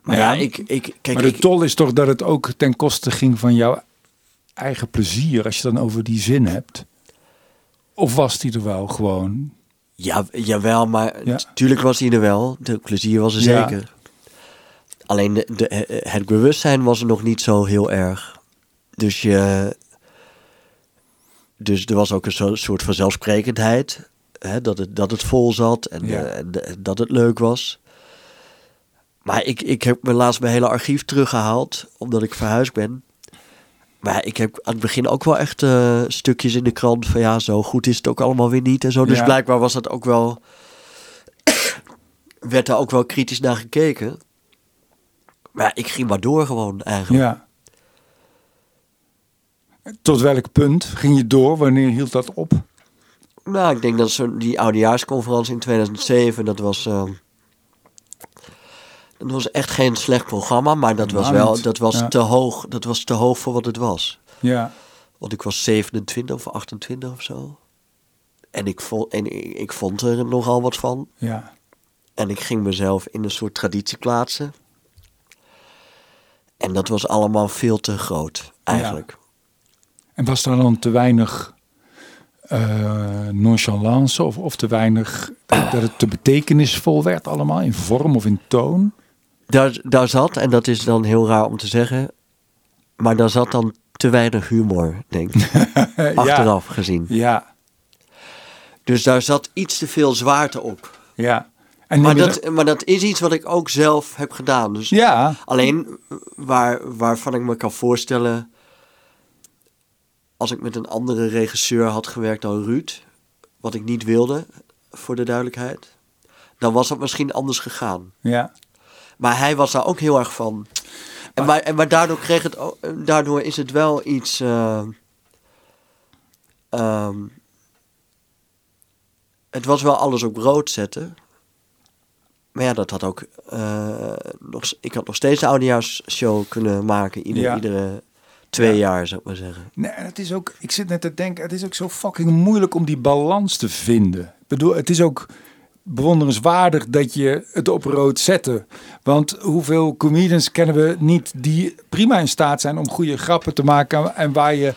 [SPEAKER 2] Maar
[SPEAKER 1] Ja,
[SPEAKER 2] ja, ik, ik, kijk,
[SPEAKER 1] maar de
[SPEAKER 2] ik,
[SPEAKER 1] tol is toch dat het ook ten koste ging van jouw eigen plezier, als je dan over die zin hebt. Of was die er wel gewoon?
[SPEAKER 2] Ja, jawel, maar
[SPEAKER 1] Ja.
[SPEAKER 2] natuurlijk was hij er wel. De plezier was er
[SPEAKER 1] Ja.
[SPEAKER 2] zeker. Alleen de, de, eh, het bewustzijn was er nog niet zo heel erg. Dus, je, dus er was ook een soort vanzelfsprekendheid. Hè, dat, het, dat het vol zat en,
[SPEAKER 1] Ja.
[SPEAKER 2] eh, en dat het leuk was. Maar ik, ik heb mijn laatst mijn hele archief teruggehaald, omdat ik verhuisd ben. Maar ik heb aan het begin ook wel echt eh, stukjes in de krant van ja, zo goed is het ook allemaal weer niet en zo. Dus
[SPEAKER 1] Ja.
[SPEAKER 2] blijkbaar was dat ook wel, werd daar ook wel kritisch naar gekeken. Maar ja, ik ging maar door gewoon eigenlijk.
[SPEAKER 1] Ja. Tot welk punt ging je door? Wanneer hield dat op?
[SPEAKER 2] Nou, ik denk dat zo die oudejaarsconferentie in 2007, dat was, eh, Het was echt geen slecht programma, maar dat was wel dat was
[SPEAKER 1] Ja.
[SPEAKER 2] te hoog. Dat was te hoog voor wat het was.
[SPEAKER 1] Ja.
[SPEAKER 2] Want ik was 27 of 28 of zo. En ik vond, en ik, ik vond er nogal wat van.
[SPEAKER 1] Ja.
[SPEAKER 2] En ik ging mezelf in een soort traditie plaatsen. En dat was allemaal veel te groot, eigenlijk.
[SPEAKER 1] En was daar dan te weinig eh, nonchalance of, of te weinig dat dat het te betekenisvol werd allemaal in vorm of in toon?
[SPEAKER 2] Daar, daar zat, en dat is dan heel raar om te zeggen, maar daar zat dan te weinig humor, denk ik. Achteraf gezien.
[SPEAKER 1] Ja,
[SPEAKER 2] Dus daar zat iets te veel zwaarte op.
[SPEAKER 1] ja. En
[SPEAKER 2] Maar dat, maar dat is iets wat ik ook zelf heb gedaan. Dus
[SPEAKER 1] Ja,
[SPEAKER 2] Alleen waar, waarvan ik me kan voorstellen. Als ik met een andere regisseur had gewerkt dan Ruud. Wat ik niet wilde, voor de duidelijkheid. Dan was dat misschien anders gegaan.
[SPEAKER 1] ja.
[SPEAKER 2] Maar hij was daar ook heel erg van. En maar, en maar daardoor, kreeg het, daardoor is het wel iets. eh, ehm, het was wel alles op rood zetten. Maar ja, dat had ook. eh, nog, ik had nog steeds de oudejaarsshow kunnen maken. Ieder,
[SPEAKER 1] Ja.
[SPEAKER 2] Iedere twee
[SPEAKER 1] Ja.
[SPEAKER 2] jaar, zou ik maar zeggen.
[SPEAKER 1] Nee, het is ook, ik zit net te denken, het is ook zo fucking moeilijk om die balans te vinden. Ik bedoel, het is ook bewonderenswaardig dat je het op rood zette. Want hoeveel comedians kennen we niet die prima in staat zijn om goede grappen te maken en waar je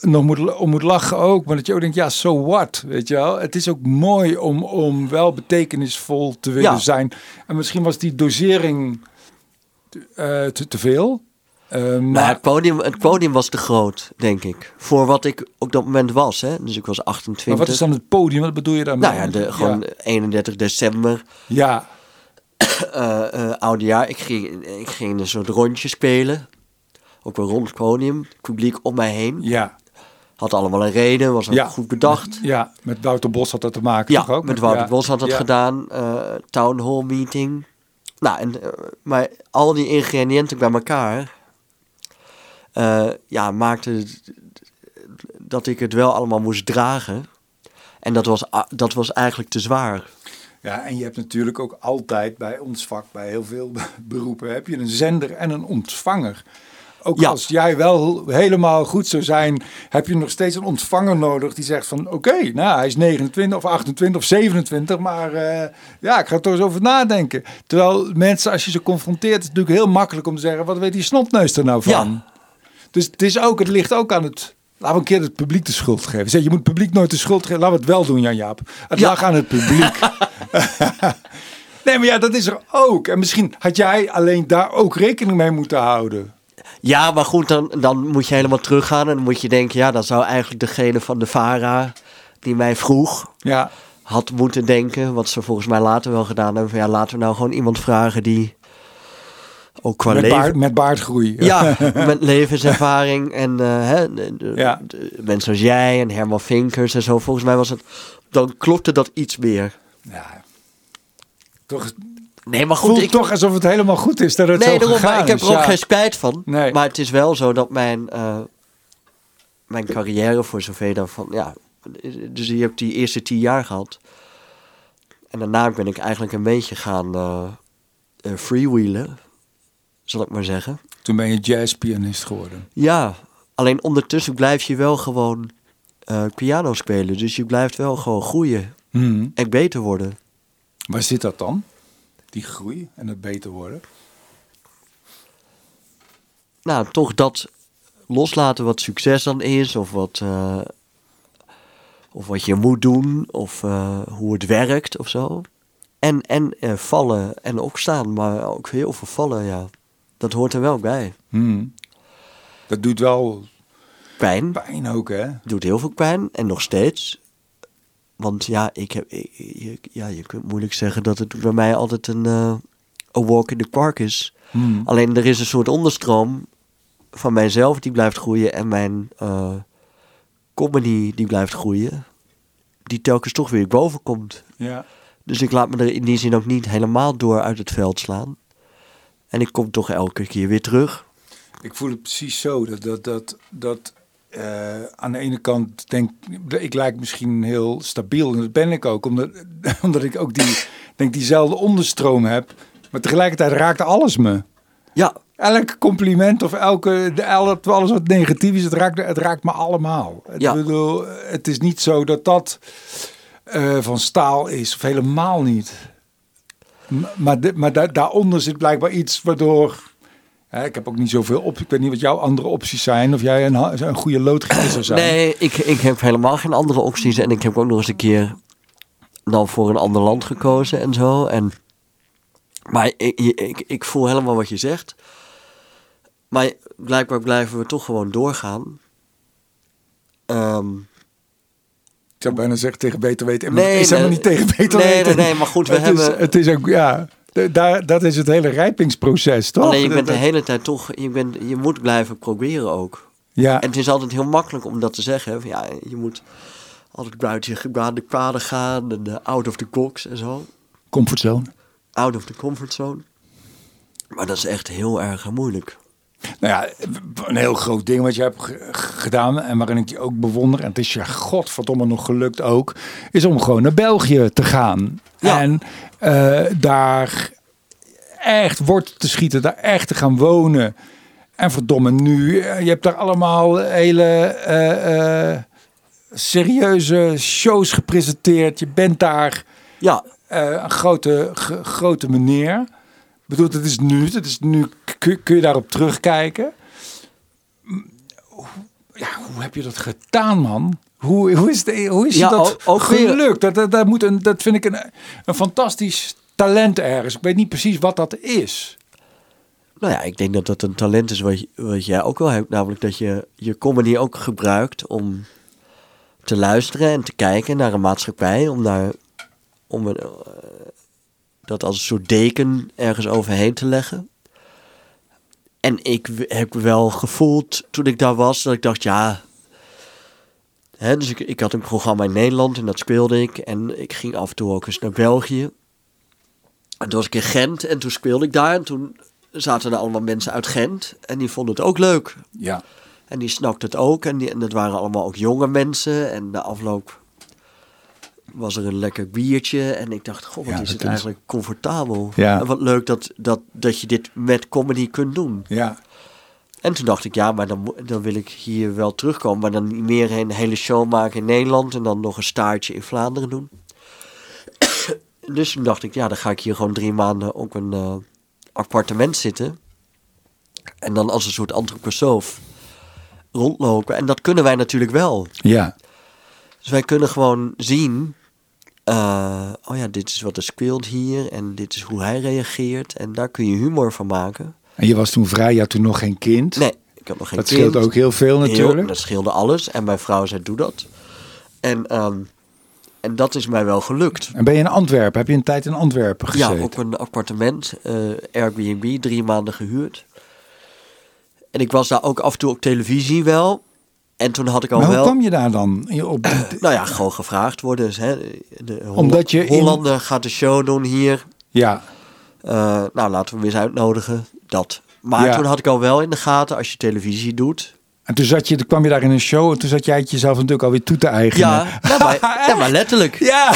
[SPEAKER 1] nog moet, om moet lachen ook. Maar dat je ook denkt, ja, so what, weet je wel. Het is ook mooi om, om wel betekenisvol te willen
[SPEAKER 2] Ja.
[SPEAKER 1] zijn. En misschien was die dosering eh, te, te veel. Eh,
[SPEAKER 2] Maar
[SPEAKER 1] maar
[SPEAKER 2] het podium, het podium was te groot, denk ik. Voor wat ik op dat moment was. Hè? Dus ik was 28.
[SPEAKER 1] Maar wat is dan het podium? Wat bedoel je daarmee?
[SPEAKER 2] Nou ja, de, gewoon 31 december,
[SPEAKER 1] Ja,
[SPEAKER 2] eh eh, oudejaar. Ik ging, ik ging een soort rondje spelen. Ook wel rond het podium. Publiek om mij heen.
[SPEAKER 1] ja,
[SPEAKER 2] Had allemaal een reden, was
[SPEAKER 1] ja.
[SPEAKER 2] goed bedacht.
[SPEAKER 1] Ja, met Wouter Bos had dat te maken
[SPEAKER 2] Ja,
[SPEAKER 1] toch ook?
[SPEAKER 2] met Wouter
[SPEAKER 1] Ja.
[SPEAKER 2] Bos had dat
[SPEAKER 1] Ja.
[SPEAKER 2] gedaan. eh town hall meeting. Nou, en, eh, maar al die ingrediënten bij elkaar... eh, ja, maakte dat ik het wel allemaal moest dragen. En dat was, dat was eigenlijk te zwaar.
[SPEAKER 1] Ja, en je hebt natuurlijk ook altijd bij ons vak, bij heel veel beroepen, heb je een zender en een ontvanger. Ook
[SPEAKER 2] Ja.
[SPEAKER 1] als jij wel helemaal goed zou zijn, heb je nog steeds een ontvanger nodig die zegt van oké, nou hij is 29 of 28 of 27, maar eh, ja, ik ga er toch eens over nadenken. Terwijl mensen, als je ze confronteert, is het natuurlijk heel makkelijk om te zeggen, wat weet die snotneus er nou van?
[SPEAKER 2] Ja.
[SPEAKER 1] Dus het, is ook, het ligt ook aan het. Laten we een keer het publiek de schuld geven. Zeg, je moet het publiek nooit de schuld geven. Laten we het wel doen, Jan-Jaap. Het
[SPEAKER 2] Ja.
[SPEAKER 1] lag aan het publiek. nee, maar ja, dat is er ook. En misschien had jij alleen daar ook rekening mee moeten houden.
[SPEAKER 2] Ja, maar goed, dan, dan moet je helemaal teruggaan. En dan moet je denken, ja, dan zou eigenlijk degene van de VARA... die mij vroeg,
[SPEAKER 1] Ja,
[SPEAKER 2] had moeten denken... wat ze volgens mij later wel gedaan hebben... van ja, laten we nou gewoon iemand vragen die... ook qua
[SPEAKER 1] met,
[SPEAKER 2] leven...
[SPEAKER 1] baard, met baardgroei.
[SPEAKER 2] Ja, met levenservaring en eh, hè, de, de-
[SPEAKER 1] Ja.
[SPEAKER 2] de mensen zoals jij en Herman Vinkers en zo. Volgens mij was het, dan klopte dat iets meer.
[SPEAKER 1] Ja. Toch,
[SPEAKER 2] Nee, maar
[SPEAKER 1] voelt
[SPEAKER 2] goed, ik,
[SPEAKER 1] toch alsof het helemaal goed is dat het
[SPEAKER 2] nee,
[SPEAKER 1] zo
[SPEAKER 2] daarom,
[SPEAKER 1] gegaan
[SPEAKER 2] maar ik heb er ook
[SPEAKER 1] Ja.
[SPEAKER 2] geen spijt van.
[SPEAKER 1] Nee.
[SPEAKER 2] Maar het is wel zo dat mijn, eh, mijn carrière voor zover dan van, ja, dus je hebt die eerste tien jaar gehad. En daarna ben ik eigenlijk een beetje gaan eh eh, freewheelen, zal ik maar zeggen.
[SPEAKER 1] Toen ben je jazzpianist geworden.
[SPEAKER 2] Ja, alleen ondertussen blijf je wel gewoon eh, piano spelen. Dus je blijft wel gewoon groeien
[SPEAKER 1] Hmm.
[SPEAKER 2] en beter worden.
[SPEAKER 1] Waar zit dat dan? Die groei en het beter worden?
[SPEAKER 2] Nou, toch dat loslaten wat succes dan is, of wat, eh, of wat je moet doen, of eh, hoe het werkt of zo. En, en eh, vallen en opstaan, maar ook heel veel vallen, ja. Dat hoort er wel bij.
[SPEAKER 1] Hmm. Dat doet wel
[SPEAKER 2] Pijn,
[SPEAKER 1] pijn ook, hè?
[SPEAKER 2] doet heel veel pijn en nog steeds. Want ja, ik heb, ik- je, ja, je kunt moeilijk zeggen dat het bij mij altijd een eh, a walk in the park is.
[SPEAKER 1] Hmm.
[SPEAKER 2] Alleen er is een soort onderstroom van mijzelf die blijft groeien en mijn eh, comedy die blijft groeien. Die telkens toch weer boven komt.
[SPEAKER 1] Ja.
[SPEAKER 2] Dus ik laat me er in die zin ook niet helemaal door uit het veld slaan. En ik kom toch elke keer weer terug.
[SPEAKER 1] Ik voel het precies zo. Dat, dat, dat, dat eh, aan de ene kant denk ik lijk misschien heel stabiel. En dat ben ik ook. Omdat, omdat ik ook die, denk diezelfde onderstroom heb. Maar tegelijkertijd raakte alles me.
[SPEAKER 2] Ja,
[SPEAKER 1] Elk compliment of elke, alles wat negatief is, het raakt, het raakt me allemaal.
[SPEAKER 2] Ja.
[SPEAKER 1] Ik bedoel, het is niet zo dat dat eh, van staal is, of helemaal niet. Maar, de, maar da- daaronder zit blijkbaar iets waardoor... Ik heb ook niet zoveel op. Ik weet niet wat jouw andere opties zijn. Of jij een, een goede loodgieter zou zijn.
[SPEAKER 2] nee, ik, ik heb helemaal geen andere opties. En ik heb ook nog eens een keer dan voor een ander land gekozen en zo. En, maar ik, ik, ik voel helemaal wat je zegt. Maar blijkbaar blijven we toch gewoon doorgaan. Ehm,
[SPEAKER 1] Ik zou bijna zeggen tegen beter weten.
[SPEAKER 2] Nee,
[SPEAKER 1] is helemaal
[SPEAKER 2] nee.
[SPEAKER 1] niet tegen beter
[SPEAKER 2] Nee,
[SPEAKER 1] weten.
[SPEAKER 2] nee, nee, maar goed, we
[SPEAKER 1] het Is,
[SPEAKER 2] hebben-
[SPEAKER 1] het is ook, ja... de- Daar, dat is het hele rijpingsproces, toch?
[SPEAKER 2] alleen je bent de hele tijd toch, je, bent, je moet blijven proberen ook.
[SPEAKER 1] Ja,
[SPEAKER 2] En het is altijd heel makkelijk om dat te zeggen. Ja, je moet altijd buiten je gebaande paden gaan en eh, out of the box en zo.
[SPEAKER 1] comfortzone.
[SPEAKER 2] Out of the comfort zone. Maar dat is echt heel erg moeilijk.
[SPEAKER 1] Nou ja, een heel groot ding wat je hebt ge- gedaan en waarin ik je ook bewonder, en het is je godverdomme nog gelukt ook, is om gewoon naar België te gaan.
[SPEAKER 2] Ja.
[SPEAKER 1] En eh, daar echt wortel te schieten, daar echt te gaan wonen. En verdomme nu, eh, je hebt daar allemaal hele eh, serieuze shows gepresenteerd. Je bent daar
[SPEAKER 2] Ja,
[SPEAKER 1] een grote, grote meneer. Bedoel, het is nu, het is nu kun, kun je daarop terugkijken. Hoe- Ja, hoe heb je dat gedaan, man? Hoe, hoe is, de, hoe is
[SPEAKER 2] Ja,
[SPEAKER 1] dat
[SPEAKER 2] ook-
[SPEAKER 1] gelukt? Dat, dat, dat, moet een, dat vind ik een, een fantastisch talent ergens. Ik weet niet precies wat dat is.
[SPEAKER 2] nou ja, ik denk dat dat een talent is wat, wat jij ook wel hebt. Namelijk dat je je comedy ook gebruikt om te luisteren en te kijken naar een maatschappij. Om, daar, om een, dat als een soort deken ergens overheen te leggen. En ik heb wel gevoeld toen ik daar was dat ik dacht, ja. Hè, dus ik, ik had een programma in Nederland en dat speelde ik. En ik ging af en toe ook eens naar België. En toen was ik in Gent en toen speelde ik daar. En toen zaten er allemaal mensen uit Gent. En die vonden het ook leuk.
[SPEAKER 1] Ja.
[SPEAKER 2] En die snakte het ook. En, die, en dat waren allemaal ook jonge mensen. En na afloop was er een lekker biertje. En ik dacht, goh, wat
[SPEAKER 1] Ja,
[SPEAKER 2] is het
[SPEAKER 1] is-
[SPEAKER 2] eigenlijk comfortabel.
[SPEAKER 1] Ja.
[SPEAKER 2] En wat leuk dat, dat, dat je dit met comedy kunt doen.
[SPEAKER 1] Ja.
[SPEAKER 2] En toen dacht ik, ja, maar dan, dan wil ik hier wel terugkomen. Maar dan niet meer een hele show maken in Nederland. En dan nog een staartje in Vlaanderen doen. dus toen dacht ik, ja, dan ga ik hier gewoon drie maanden op een eh, appartement zitten. En dan als een soort antroposoof rondlopen. En dat kunnen wij natuurlijk wel.
[SPEAKER 1] Ja.
[SPEAKER 2] Dus wij kunnen gewoon zien... eh, oh ja, dit is wat er speelt hier. En dit is hoe hij reageert. En daar kun je humor van maken.
[SPEAKER 1] En je was toen vrij, je had toen nog geen kind.
[SPEAKER 2] Nee, ik heb nog geen
[SPEAKER 1] dat
[SPEAKER 2] kind.
[SPEAKER 1] scheelt ook heel veel natuurlijk.
[SPEAKER 2] Heel, dat scheelde alles. En mijn vrouw zei, doe dat. En, ehm, en dat is mij wel gelukt.
[SPEAKER 1] En ben je in Antwerpen? Heb je een tijd in Antwerpen gezeten?
[SPEAKER 2] Ja, op een appartement, eh, Airbnb, drie maanden gehuurd. En ik was daar ook af en toe op televisie wel. En toen had ik al
[SPEAKER 1] maar hoe
[SPEAKER 2] wel...
[SPEAKER 1] kwam je daar dan? Op,
[SPEAKER 2] Nou ja, gewoon gevraagd worden. Dus, hè, de
[SPEAKER 1] Omdat je in-
[SPEAKER 2] Hollander gaat de show doen hier.
[SPEAKER 1] ja,
[SPEAKER 2] Eh, nou, laten we hem eens uitnodigen. Dat. Maar
[SPEAKER 1] Ja.
[SPEAKER 2] toen had ik al wel in de gaten, als je televisie doet...
[SPEAKER 1] En toen, zat je, toen kwam je daar in een show en toen zat jij het jezelf natuurlijk alweer toe te eigenen.
[SPEAKER 2] Ja, ja, maar, ja, maar letterlijk.
[SPEAKER 1] Ja.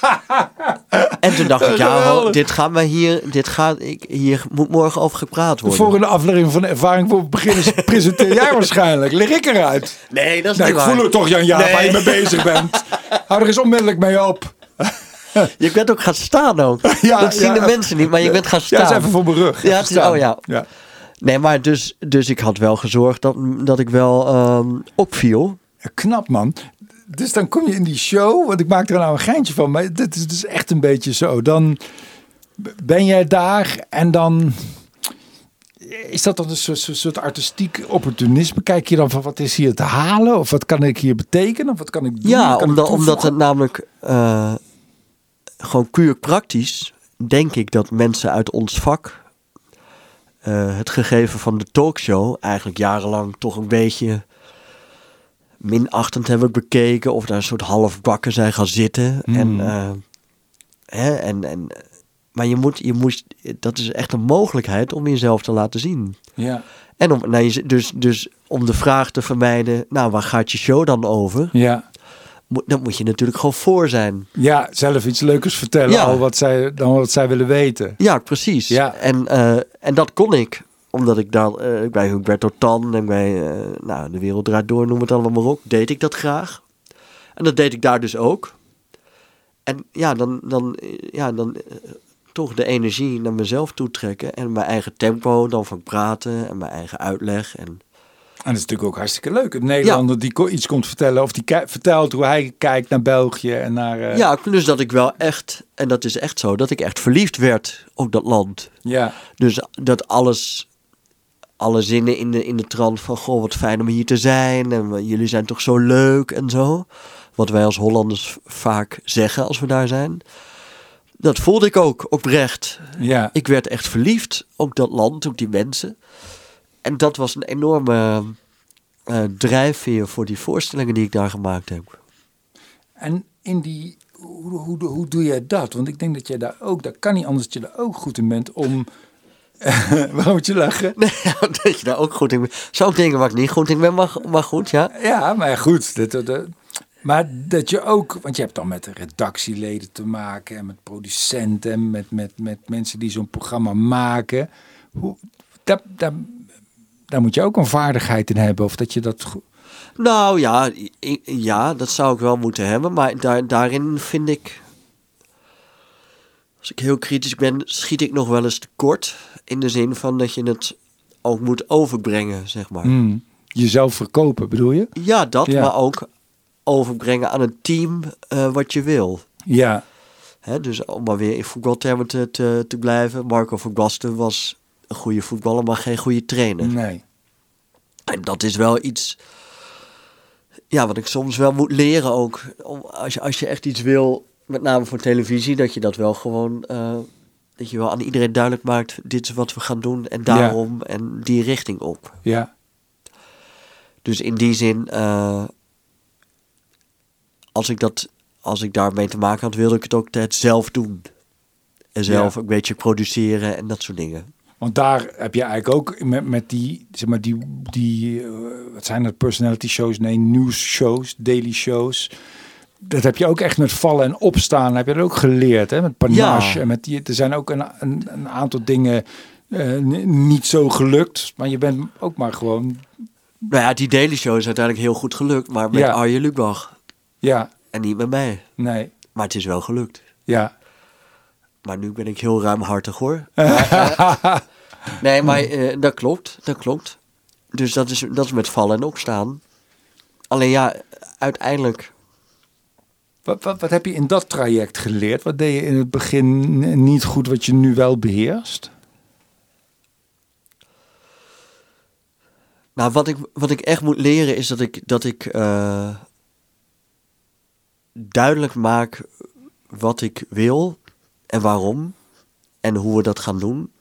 [SPEAKER 2] En toen dacht ik, ja, dit gaan we hier, dit gaat, ik, hier moet morgen over gepraat
[SPEAKER 1] De
[SPEAKER 2] worden.
[SPEAKER 1] volgende aflevering van de Ervaring voor Beginners presenteer jij waarschijnlijk. Lig ik eruit?
[SPEAKER 2] Nee, dat is
[SPEAKER 1] Nee,
[SPEAKER 2] niet
[SPEAKER 1] ik
[SPEAKER 2] waar.
[SPEAKER 1] voel het toch, Jan Jaap,
[SPEAKER 2] Nee.
[SPEAKER 1] waar je mee bezig bent. Hou er eens onmiddellijk mee op.
[SPEAKER 2] Je bent ook gaan staan ook.
[SPEAKER 1] Ja,
[SPEAKER 2] dat zien
[SPEAKER 1] ja.
[SPEAKER 2] de mensen niet, maar je bent gaan
[SPEAKER 1] Ja,
[SPEAKER 2] staan.
[SPEAKER 1] dat is even voor mijn rug.
[SPEAKER 2] Ja, het is- oh ja.
[SPEAKER 1] ja.
[SPEAKER 2] Nee, maar dus, dus ik had wel gezorgd dat, dat ik wel ehm, opviel.
[SPEAKER 1] Ja, knap man. Dus dan kom je in die show, want ik maak er nou een geintje van, maar dit is dus echt een beetje zo. Dan ben jij daar en dan is dat dan een soort, artistiek opportunisme? Kijk je dan van wat is hier te halen of wat kan ik hier betekenen of wat kan ik doen?
[SPEAKER 2] Ja,
[SPEAKER 1] Kan ik
[SPEAKER 2] omdat, omdat het namelijk eh, gewoon puur praktisch, denk ik dat mensen uit ons vak eh, het gegeven van de talkshow eigenlijk jarenlang toch een beetje minachtend hebben bekeken of daar een soort halfbakken zijn gaan zitten.
[SPEAKER 1] Hmm.
[SPEAKER 2] En, eh, hè, en, en, maar je moet, je moet, dat is echt een mogelijkheid om jezelf te laten zien.
[SPEAKER 1] Ja,
[SPEAKER 2] En om, nou, je- dus, dus om de vraag te vermijden, nou, waar gaat je show dan over?
[SPEAKER 1] ja,
[SPEAKER 2] moet, dan moet je natuurlijk gewoon voor zijn.
[SPEAKER 1] Ja, zelf iets leukers vertellen
[SPEAKER 2] Ja.
[SPEAKER 1] al wat zij, dan wat zij willen weten.
[SPEAKER 2] Ja, precies.
[SPEAKER 1] Ja.
[SPEAKER 2] En, eh, en dat kon ik. Omdat ik dan eh, bij Humberto Tan en bij eh, nou, De Wereld Draait Door, noem het allemaal maar op, deed ik dat graag. En dat deed ik daar dus ook. En ja, dan, dan, eh, ja, dan eh, toch de energie naar mezelf toetrekken. En mijn eigen tempo dan van praten en mijn eigen uitleg. En
[SPEAKER 1] En dat is natuurlijk ook hartstikke leuk. Een Nederlander die iets komt vertellen of die vertelt hoe hij kijkt naar België en naar...
[SPEAKER 2] ja, dus dat ik wel echt, en dat is echt zo, dat ik echt verliefd werd op dat land.
[SPEAKER 1] ja.
[SPEAKER 2] Dus dat alles, alle zinnen in de, in de trant van... Goh, wat fijn om hier te zijn. En jullie zijn toch zo leuk en zo. Wat wij als Hollanders vaak zeggen als we daar zijn. Dat voelde ik ook oprecht.
[SPEAKER 1] Ja.
[SPEAKER 2] Ik werd echt verliefd op dat land, op die mensen. En dat was een enorme eh, drijfveer voor die voorstellingen die ik daar gemaakt heb.
[SPEAKER 1] En in die, hoe, hoe, hoe doe jij dat? Want ik denk dat jij daar ook, dat kan niet anders dat je daar ook goed in bent om... Waarom moet je lachen?
[SPEAKER 2] Nee, dat je daar ook goed in bent. Zou denken waar ik niet goed in ben, maar, maar goed, ja.
[SPEAKER 1] Ja, maar goed. Dat, dat, dat- maar dat je ook, want je hebt dan met de redactieleden te maken en met producenten en met, met, met mensen die zo'n programma maken. Hoe, daar, daar, daar moet je ook een vaardigheid in hebben. Of dat je dat.
[SPEAKER 2] Nou ja, ja, dat zou ik wel moeten hebben. Maar daar, daarin vind ik. Als ik heel kritisch ben, schiet ik nog wel eens tekort. In de zin van dat je het ook moet overbrengen, zeg maar.
[SPEAKER 1] Hmm, jezelf verkopen, bedoel je?
[SPEAKER 2] Ja, dat,
[SPEAKER 1] Ja.
[SPEAKER 2] maar ook overbrengen aan een team eh, wat je wil.
[SPEAKER 1] Ja,
[SPEAKER 2] Hè, dus om maar weer in voetbaltermen te, te, te blijven. Marco van Basten was een goede voetballer, maar geen goede trainer.
[SPEAKER 1] nee.
[SPEAKER 2] En dat is wel iets. Ja, wat ik soms wel moet leren ook. Om, als, je, als je echt iets wil, met name voor televisie, dat je dat wel gewoon. eh, dat je wel aan iedereen duidelijk maakt: dit is wat we gaan doen en daarom en die richting op.
[SPEAKER 1] Ja,
[SPEAKER 2] Dus in die zin, eh, als, ik dat, als ik daarmee te maken had, wilde ik het ook het zelf doen. En zelf
[SPEAKER 1] Ja.
[SPEAKER 2] een beetje produceren en dat soort dingen.
[SPEAKER 1] want daar heb je eigenlijk ook met, met die, zeg maar, die, die eh, wat zijn dat, personality shows? Nee, news shows, daily shows. Dat heb je ook echt met vallen en opstaan. Heb je dat ook geleerd, hè? Met panache.
[SPEAKER 2] Ja.
[SPEAKER 1] En met die, er zijn ook een, een, een aantal dingen eh, niet zo gelukt. Maar je bent ook maar gewoon,
[SPEAKER 2] Nou ja, die Daily Show is uiteindelijk heel goed gelukt, maar met
[SPEAKER 1] Ja.
[SPEAKER 2] Arjen Lubach
[SPEAKER 1] ja,
[SPEAKER 2] en niet met mij.
[SPEAKER 1] nee,
[SPEAKER 2] Maar het is wel gelukt.
[SPEAKER 1] ja.
[SPEAKER 2] Maar nu ben ik heel ruimhartig hoor. Maar, nee, maar eh, dat klopt, dat klopt. Dus dat is, dat is met vallen en opstaan. Alleen ja, uiteindelijk...
[SPEAKER 1] Wat, wat, wat heb je in dat traject geleerd? Wat deed je in het begin niet goed, wat je nu wel beheerst?
[SPEAKER 2] Nou, wat ik, wat ik echt moet leren is dat ik, dat ik eh, duidelijk maak wat ik wil en waarom en hoe we dat gaan doen.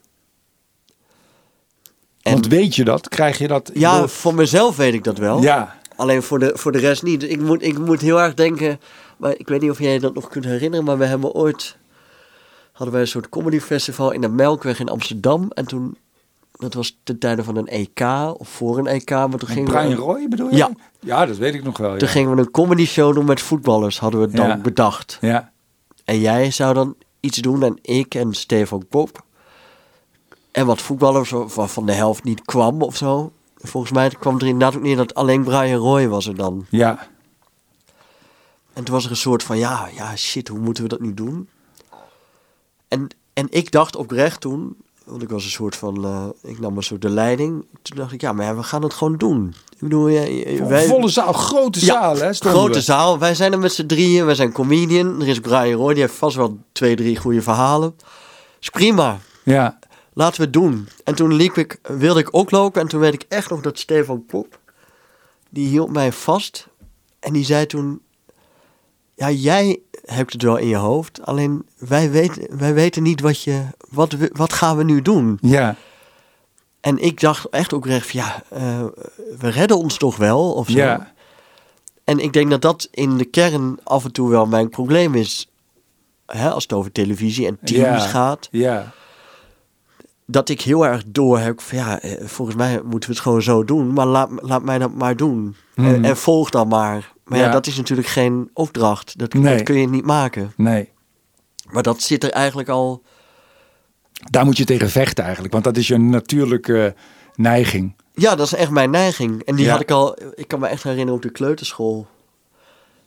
[SPEAKER 2] En
[SPEAKER 1] Want weet je dat? Krijg je dat?
[SPEAKER 2] ja,
[SPEAKER 1] door-
[SPEAKER 2] voor mezelf weet ik dat wel.
[SPEAKER 1] ja,
[SPEAKER 2] Alleen voor de, voor de rest niet. Ik moet, ik moet heel erg denken. Maar ik weet niet of jij dat nog kunt herinneren. Maar we hebben ooit. hadden wij een soort comedy festival in de Melkweg in Amsterdam. En toen. Dat was ten tijde van een EK of voor een EK. Maar toen gingen,
[SPEAKER 1] Brian
[SPEAKER 2] we,
[SPEAKER 1] Roy bedoel je?
[SPEAKER 2] Ja.
[SPEAKER 1] Ja, dat weet ik nog wel. Ja.
[SPEAKER 2] toen gingen we een comedy show doen met voetballers. Hadden we dan
[SPEAKER 1] Ja.
[SPEAKER 2] bedacht.
[SPEAKER 1] ja.
[SPEAKER 2] En jij zou dan iets doen. En ik en Stefan Pop. En wat voetballers waarvan de helft niet kwam of zo. Volgens mij kwam er inderdaad ook neer dat alleen Brian Roy was er dan.
[SPEAKER 1] ja.
[SPEAKER 2] En toen was er een soort van, ja, ja, shit, hoe moeten we dat nu doen? En, en ik dacht oprecht toen, want ik was een soort van, eh, ik nam een soort de leiding. Toen dacht ik, ja, maar ja, we gaan het gewoon doen. Ik bedoel, ja, wij,
[SPEAKER 1] Volle zaal, grote
[SPEAKER 2] Ja,
[SPEAKER 1] zaal, hè?
[SPEAKER 2] grote
[SPEAKER 1] we.
[SPEAKER 2] zaal. Wij zijn er met z'n drieën, wij zijn comedian. Er is Brian Roy, die heeft vast wel twee, drie goede verhalen. Is prima,
[SPEAKER 1] Ja,
[SPEAKER 2] laten we het doen. En toen liep ik, wilde ik ook lopen. En toen weet ik echt nog dat Stefan Pop, die hield mij vast. En die zei toen, ja, jij hebt het wel in je hoofd. Alleen wij weten, wij weten niet wat je, wat, wat gaan we nu doen?
[SPEAKER 1] ja,
[SPEAKER 2] En ik dacht echt ook recht, van, ja, eh, we redden ons toch wel? Of zo.
[SPEAKER 1] ja.
[SPEAKER 2] En ik denk dat dat in de kern af en toe wel mijn probleem is. Hè, als het over televisie en teams
[SPEAKER 1] Ja.
[SPEAKER 2] gaat.
[SPEAKER 1] Ja,
[SPEAKER 2] dat ik heel erg door heb van ja, eh, volgens mij moeten we het gewoon zo doen, maar laat, laat mij dat maar doen.
[SPEAKER 1] Mhm.
[SPEAKER 2] En, en volg dan maar Maar ja,
[SPEAKER 1] Ja.
[SPEAKER 2] dat is natuurlijk geen opdracht. Dat,
[SPEAKER 1] Nee.
[SPEAKER 2] dat kun je niet maken.
[SPEAKER 1] Nee.
[SPEAKER 2] Maar dat zit er eigenlijk al...
[SPEAKER 1] Daar moet je tegen vechten eigenlijk, want dat is je natuurlijke neiging.
[SPEAKER 2] Ja, dat is echt mijn neiging. En die
[SPEAKER 1] Ja.
[SPEAKER 2] had ik al... Ik kan me echt herinneren op de kleuterschool.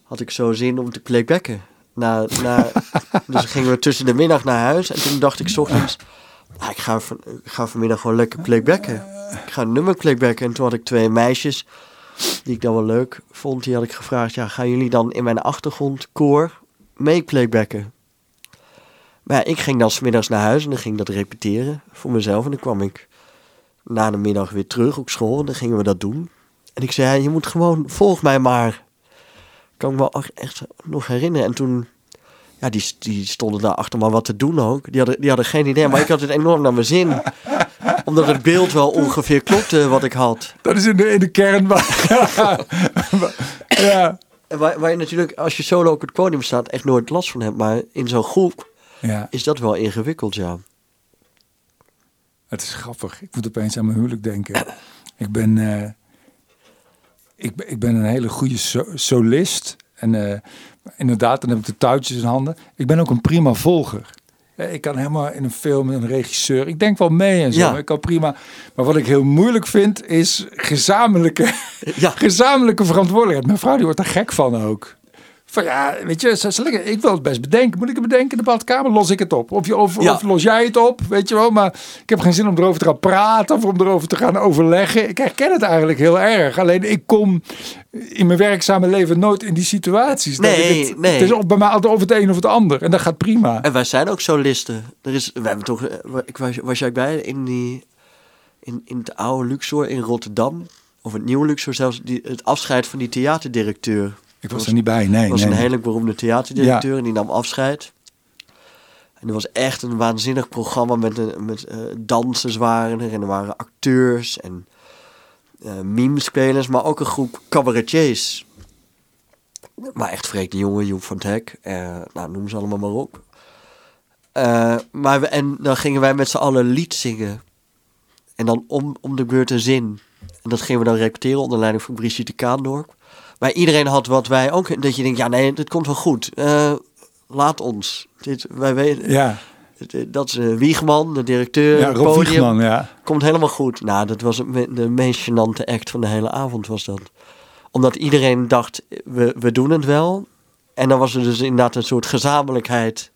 [SPEAKER 2] Had ik zo zin om te playbacken. Na, na, dus gingen we tussen de middag naar huis. En toen dacht ik 's ochtends... "Ah, ik, ga van, ik ga vanmiddag gewoon lekker playbacken. Ik ga een nummer playbacken. En toen had ik twee meisjes... Die ik dan wel leuk vond. Die had ik gevraagd... Ja, gaan jullie dan in mijn achtergrondkoor mee playbacken? Maar ik ging dan smiddags naar huis. En dan ging dat repeteren voor mezelf. En dan kwam ik na de middag weer terug op school. En dan gingen we dat doen. En ik zei, je moet gewoon, volg mij maar. Kan ik me echt nog herinneren. En toen, ja, die, die stonden daar achter maar wat te doen ook. Die hadden, die hadden geen idee, maar ik had het enorm naar mijn zin. Omdat het beeld wel ongeveer klopte wat ik had.
[SPEAKER 1] Dat is in de, in de kern. waar- ja.
[SPEAKER 2] En waar, waar je natuurlijk, als je solo op het podium staat, echt nooit last van hebt. Maar in zo'n groep
[SPEAKER 1] ja,
[SPEAKER 2] is dat wel ingewikkeld, ja.
[SPEAKER 1] het is grappig. Ik moet opeens aan mijn huwelijk denken. Ik ben, eh, ik, ben- ik ben een hele goede so- solist. En eh, inderdaad, dan heb ik de touwtjes in handen. Ik ben ook een prima volger. Eh, Ik kan helemaal in een film, een regisseur. Ik denk wel mee en zo.
[SPEAKER 2] Ja.
[SPEAKER 1] Ik kan prima. Maar wat ik heel moeilijk vind, is gezamenlijke,
[SPEAKER 2] Ja.
[SPEAKER 1] gezamenlijke verantwoordelijkheid. Mijn vrouw die wordt er gek van ook. Van ja, weet je, liggen- ik wil het best bedenken. Moet ik het bedenken in de badkamer? Los ik het op. Of, je, of,
[SPEAKER 2] Ja.
[SPEAKER 1] of los jij het op, weet je wel. Maar ik heb geen zin om erover te gaan praten of om erover te gaan overleggen. Ik herken het eigenlijk heel erg. Alleen ik kom in mijn werkzame leven nooit in die situaties. Dat
[SPEAKER 2] Nee,
[SPEAKER 1] ik het,
[SPEAKER 2] nee.
[SPEAKER 1] Het is op, bij mij altijd over het een of het ander. En dat gaat prima.
[SPEAKER 2] En wij zijn ook solisten. Er is, we hebben toch, eh, ik was, was jij bij in, die, in, in het oude Luxor in Rotterdam? Of het nieuwe Luxor zelfs, die, het afscheid van die theaterdirecteur.
[SPEAKER 1] Ik was er niet bij, nee.
[SPEAKER 2] Was
[SPEAKER 1] nee,
[SPEAKER 2] een
[SPEAKER 1] nee.
[SPEAKER 2] hele beroemde theaterdirecteur en die nam afscheid. En er was echt een waanzinnig programma met, een- met eh, dansers waren er en er waren acteurs en eh meme-spelers, maar ook een groep cabaretiers. Maar echt Freek de Jonge, Joep van Hek, eh, nou noem ze allemaal maar op. Eh, maar we, en dan gingen wij met z'n allen lied zingen. En dan om, om de beurt een zin. En dat gingen we dan repeteren onder leiding van Brigitte Kaandorp. Maar iedereen had wat wij ook. Dat je denkt, ja nee, dit komt wel goed. Eh, laat ons. Dit, wij weten,
[SPEAKER 1] Ja,
[SPEAKER 2] dat is eh, Wiegman, de directeur.
[SPEAKER 1] ja Rob
[SPEAKER 2] podium.
[SPEAKER 1] Wiegman, ja.
[SPEAKER 2] Komt helemaal goed. Nou, dat was de meest gênante act van de hele avond was dat. Omdat iedereen dacht, we, we doen het wel. En dan was er dus inderdaad een soort gezamenlijkheid.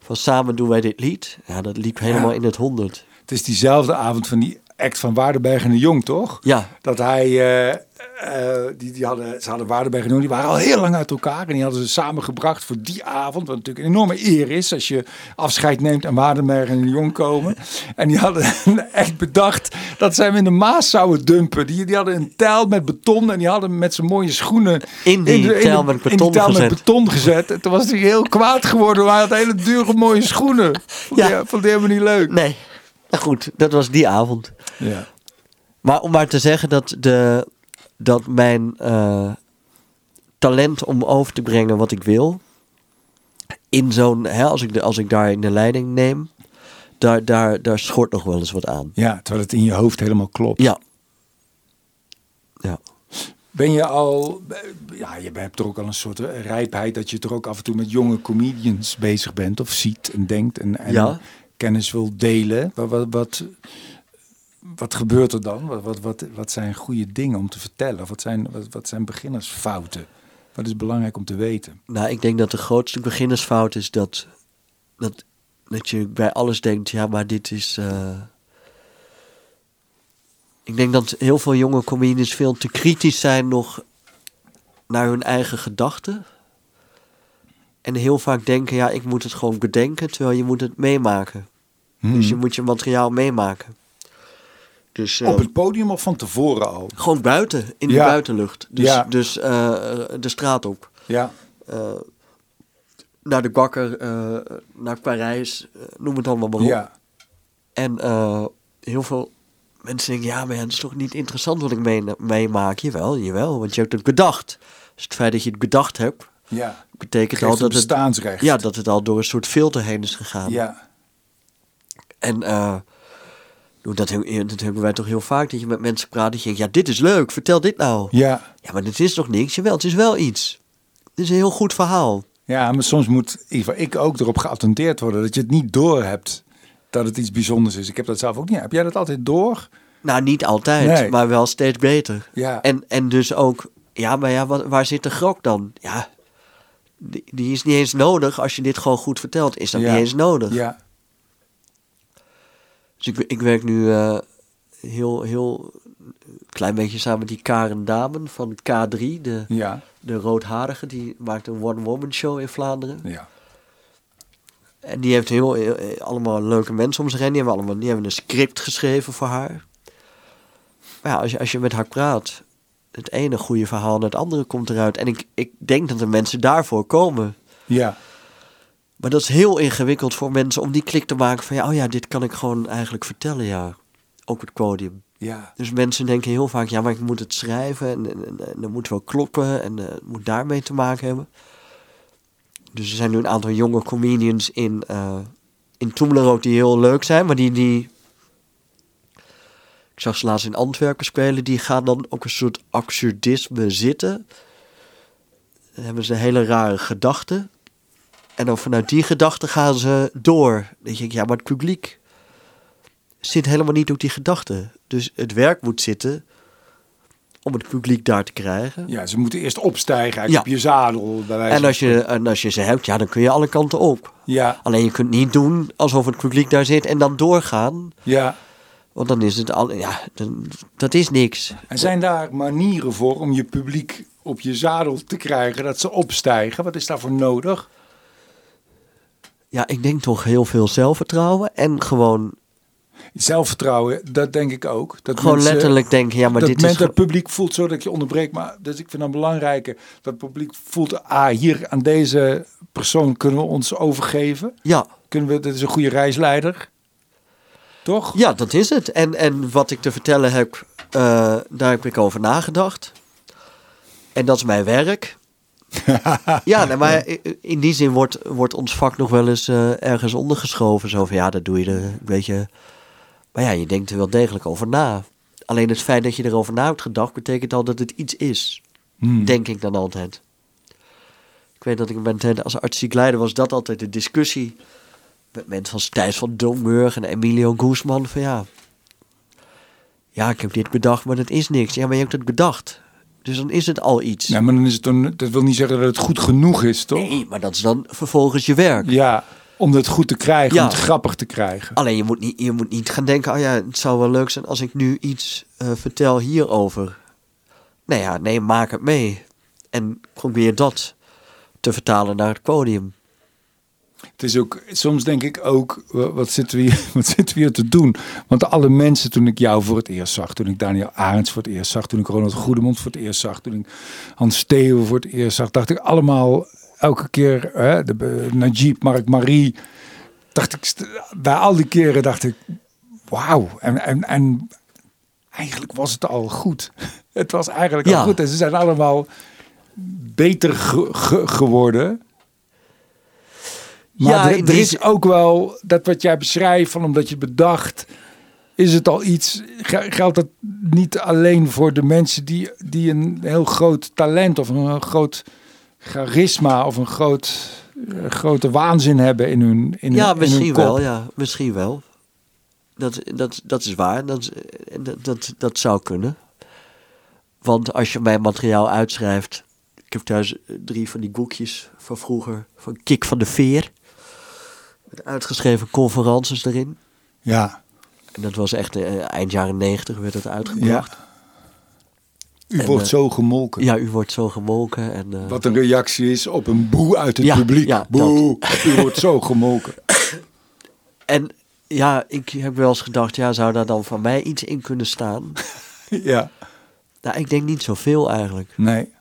[SPEAKER 2] Van samen doen wij dit lied. Ja, dat liep helemaal
[SPEAKER 1] Ja.
[SPEAKER 2] in het honderd.
[SPEAKER 1] Het is diezelfde avond van die act van Waardenberg en de Jong, toch?
[SPEAKER 2] Ja,
[SPEAKER 1] Dat hij, eh, eh, die, die hadden, ze hadden Waardenberg en Jong, die waren al heel lang uit elkaar. En die hadden ze samengebracht voor die avond. Wat natuurlijk een enorme eer is als je afscheid neemt en Waardenberg en de Jong komen. En die hadden echt bedacht dat zij hem in de Maas zouden dumpen. Die, die hadden een tijl met beton en die hadden met zijn mooie schoenen
[SPEAKER 2] In die
[SPEAKER 1] de-
[SPEAKER 2] tijl met
[SPEAKER 1] in die
[SPEAKER 2] beton
[SPEAKER 1] tijl met
[SPEAKER 2] gezet.
[SPEAKER 1] beton gezet. En toen was hij heel kwaad geworden, maar hij had hele dure mooie schoenen. Vond
[SPEAKER 2] Ja.
[SPEAKER 1] hij, vond hij helemaal niet leuk.
[SPEAKER 2] nee. Goed, dat was die avond.
[SPEAKER 1] Ja.
[SPEAKER 2] Maar om maar te zeggen dat, de, dat mijn eh, talent om over te brengen wat ik wil. In zo'n, hè, als, ik de, als ik daar in de leiding neem, daar, daar, daar schort nog wel eens wat aan.
[SPEAKER 1] ja, terwijl het in je hoofd helemaal klopt.
[SPEAKER 2] Ja. Ja.
[SPEAKER 1] Ben je al, ja, je hebt er ook al een soort rijpheid dat je toch ook af en toe met jonge comedians bezig bent of ziet en denkt en, en
[SPEAKER 2] Ja.
[SPEAKER 1] Kennis wil delen. Wat, wat, wat, gebeurt er dan? Wat, wat, wat, wat zijn goede dingen om te vertellen? Wat zijn, wat, wat zijn beginnersfouten? Wat is belangrijk om te weten?
[SPEAKER 2] Nou, ik denk dat de grootste beginnersfout is dat, dat, dat je bij alles denkt, ja, maar dit is. eh, Ik denk dat heel veel jonge comedians veel te kritisch zijn nog naar hun eigen gedachten. En heel vaak denken, ja, ik moet het gewoon bedenken, terwijl je moet het meemaken. Dus je moet je materiaal meemaken. Dus, eh,
[SPEAKER 1] Op het podium of van tevoren al?
[SPEAKER 2] Gewoon buiten, in de buitenlucht. Dus,
[SPEAKER 1] Ja.
[SPEAKER 2] dus eh, de straat op.
[SPEAKER 1] Ja.
[SPEAKER 2] Eh, naar de bakker, eh, naar Parijs, eh, noem het allemaal maar op.
[SPEAKER 1] Ja.
[SPEAKER 2] En eh, heel veel mensen denken, ja, maar het is toch niet interessant wat ik mee, meemaak? Jawel, jawel, want je hebt het bedacht. Dus het feit dat je het bedacht hebt,
[SPEAKER 1] Ja.
[SPEAKER 2] betekent al dat het, ja, dat het al door een soort filter heen is gegaan.
[SPEAKER 1] Ja.
[SPEAKER 2] En eh, Dat, dat hebben wij toch heel vaak, dat je met mensen praat. Dat je denkt, ja, dit is leuk, vertel dit nou.
[SPEAKER 1] Ja.
[SPEAKER 2] Ja, maar dit is toch niks? Jawel, het is wel iets. Het is een heel goed verhaal.
[SPEAKER 1] Ja, maar soms moet ik ook erop geattendeerd worden dat je het niet door hebt dat het iets bijzonders is. Ik heb dat zelf ook niet. Heb jij dat altijd door?
[SPEAKER 2] Nou, niet altijd,
[SPEAKER 1] Nee.
[SPEAKER 2] maar wel steeds beter.
[SPEAKER 1] Ja.
[SPEAKER 2] En, en dus ook, ja, maar ja, wat, waar zit de grok dan? Ja, die, die is niet eens nodig. Als je dit gewoon goed vertelt, is dat
[SPEAKER 1] Ja.
[SPEAKER 2] niet eens nodig.
[SPEAKER 1] Ja.
[SPEAKER 2] Dus ik, ik werk nu eh, heel, heel klein beetje samen met die Karen Damen van K3, de,
[SPEAKER 1] Ja.
[SPEAKER 2] de roodharige. Die maakt een one-woman show in Vlaanderen.
[SPEAKER 1] Ja.
[SPEAKER 2] En die heeft heel, heel- allemaal leuke mensen om zich heen. Die hebben, allemaal, die hebben een script geschreven voor haar. Maar ja, als je, als je met haar praat, het ene goede verhaal en het andere komt eruit. En ik, ik denk dat de mensen daarvoor komen.
[SPEAKER 1] Ja.
[SPEAKER 2] Maar dat is heel ingewikkeld voor mensen om die klik te maken van... Ja, oh ja, dit kan ik gewoon eigenlijk vertellen, ja. Ook het podium.
[SPEAKER 1] Ja.
[SPEAKER 2] Dus mensen denken heel vaak, ja, maar ik moet het schrijven en, en, en, en dat moet wel kloppen en eh, het moet daarmee te maken hebben. Dus er zijn nu een aantal jonge comedians in, eh in Toemler ook die heel leuk zijn, maar die, die... Ik zag ze laatst in Antwerpen spelen, die gaan dan ook een soort absurdisme zitten. Dan hebben ze een hele rare gedachte. En dan vanuit die gedachte gaan ze door. Dan denk ik, ja, maar het publiek zit helemaal niet op die gedachte. Dus het werk moet zitten om het publiek daar te krijgen.
[SPEAKER 1] Ja, ze moeten eerst opstijgen
[SPEAKER 2] Ja.
[SPEAKER 1] op je zadel. bij
[SPEAKER 2] En als, je, en als je ze hebt, ja, dan kun je alle kanten op.
[SPEAKER 1] Ja.
[SPEAKER 2] Alleen je kunt niet doen alsof het publiek daar zit en dan doorgaan.
[SPEAKER 1] Ja.
[SPEAKER 2] Want dan is het al, ja, dan, dat is niks.
[SPEAKER 1] En zijn daar manieren voor om je publiek op je zadel te krijgen, dat ze opstijgen? Wat is daarvoor nodig?
[SPEAKER 2] Ja, ik denk toch heel veel zelfvertrouwen en gewoon,
[SPEAKER 1] Zelfvertrouwen, dat denk ik ook. Dat
[SPEAKER 2] gewoon
[SPEAKER 1] mensen-
[SPEAKER 2] letterlijk denken, ja, maar
[SPEAKER 1] dat
[SPEAKER 2] dit is...
[SPEAKER 1] het publiek voelt zo dat je onderbreek. Maar dus ik vind het belangrijker dat het publiek voelt... Ah, hier aan deze persoon kunnen we ons overgeven.
[SPEAKER 2] Ja,
[SPEAKER 1] Kunnen we, dit is een goede reisleider. Toch?
[SPEAKER 2] Ja, dat is het. En, en wat ik te vertellen heb, eh, daar heb ik over nagedacht. En dat is mijn werk. ja, nou, maar in die zin wordt, wordt ons vak nog wel eens eh, ergens ondergeschoven. Zo van, ja, dat doe je er een beetje... Maar ja, je denkt er wel degelijk over na. Alleen het feit dat je erover na hebt gedacht, betekent al dat het iets is.
[SPEAKER 1] Hmm.
[SPEAKER 2] Denk ik dan altijd. Ik weet dat ik met als artistiek leider was dat altijd de discussie. Met mensen als Thijs van Domburg en Emilio Guzman. Van ja, ja, ik heb dit bedacht, maar dat is niks. Ja, maar je hebt het bedacht. Dus dan is het al iets.
[SPEAKER 1] Ja, maar dan is het dan, dat wil niet zeggen dat het goed genoeg is, toch?
[SPEAKER 2] nee, maar dat is dan vervolgens je werk.
[SPEAKER 1] Ja, om het goed te krijgen,
[SPEAKER 2] Ja.
[SPEAKER 1] om het grappig te krijgen.
[SPEAKER 2] Alleen je moet, niet, je moet niet gaan denken, oh ja, het zou wel leuk zijn als ik nu iets eh, vertel hierover. Nee, ja, nee, maak het mee. En probeer dat te vertalen naar het podium.
[SPEAKER 1] Het is ook, soms denk ik ook, wa- wat zitten, we hier, wat zitten we hier te doen? Want alle mensen, toen ik jou voor het eerst zag, toen ik Daniel Arends voor het eerst zag, toen ik Ronald Goedemond voor het eerst zag, toen ik Hans Steeuwen voor het eerst zag, dacht ik allemaal, elke keer, hè, de, Najib, Mark Marie, dacht ik, bij al die keren dacht ik, wauw. En, en, en eigenlijk was het al goed. Het was eigenlijk
[SPEAKER 2] Ja.
[SPEAKER 1] al goed. En ze zijn allemaal beter ge- ge- geworden. Maar
[SPEAKER 2] Ja,
[SPEAKER 1] er,
[SPEAKER 2] is-
[SPEAKER 1] ook wel dat wat jij beschrijft, van omdat je bedacht, is het al iets. ge- Geldt dat niet alleen voor de mensen die, die een heel groot talent of een groot charisma of een groot, eh, grote waanzin hebben in hun in
[SPEAKER 2] ja,
[SPEAKER 1] hun, in
[SPEAKER 2] misschien wel, ja, misschien wel. Dat, dat, dat is waar, dat, dat, dat, dat zou kunnen. Want als je mijn materiaal uitschrijft... Ik heb thuis drie van die boekjes van vroeger, van Kik van de Veer. Met uitgeschreven conferences erin.
[SPEAKER 1] Ja,
[SPEAKER 2] En dat was echt eh, eind jaren negentig werd het uitgebracht.
[SPEAKER 1] u
[SPEAKER 2] En,
[SPEAKER 1] wordt
[SPEAKER 2] eh,
[SPEAKER 1] zo gemolken.
[SPEAKER 2] Ja, u wordt zo gemolken. En, eh,
[SPEAKER 1] Wat een reactie is op een boe uit het
[SPEAKER 2] Ja,
[SPEAKER 1] publiek.
[SPEAKER 2] ja,
[SPEAKER 1] boe, u wordt zo gemolken.
[SPEAKER 2] en ja, ik heb wel eens gedacht, ja, zou daar dan van mij iets in kunnen staan?
[SPEAKER 1] ja,
[SPEAKER 2] nou, ik denk niet zoveel eigenlijk.
[SPEAKER 1] nee.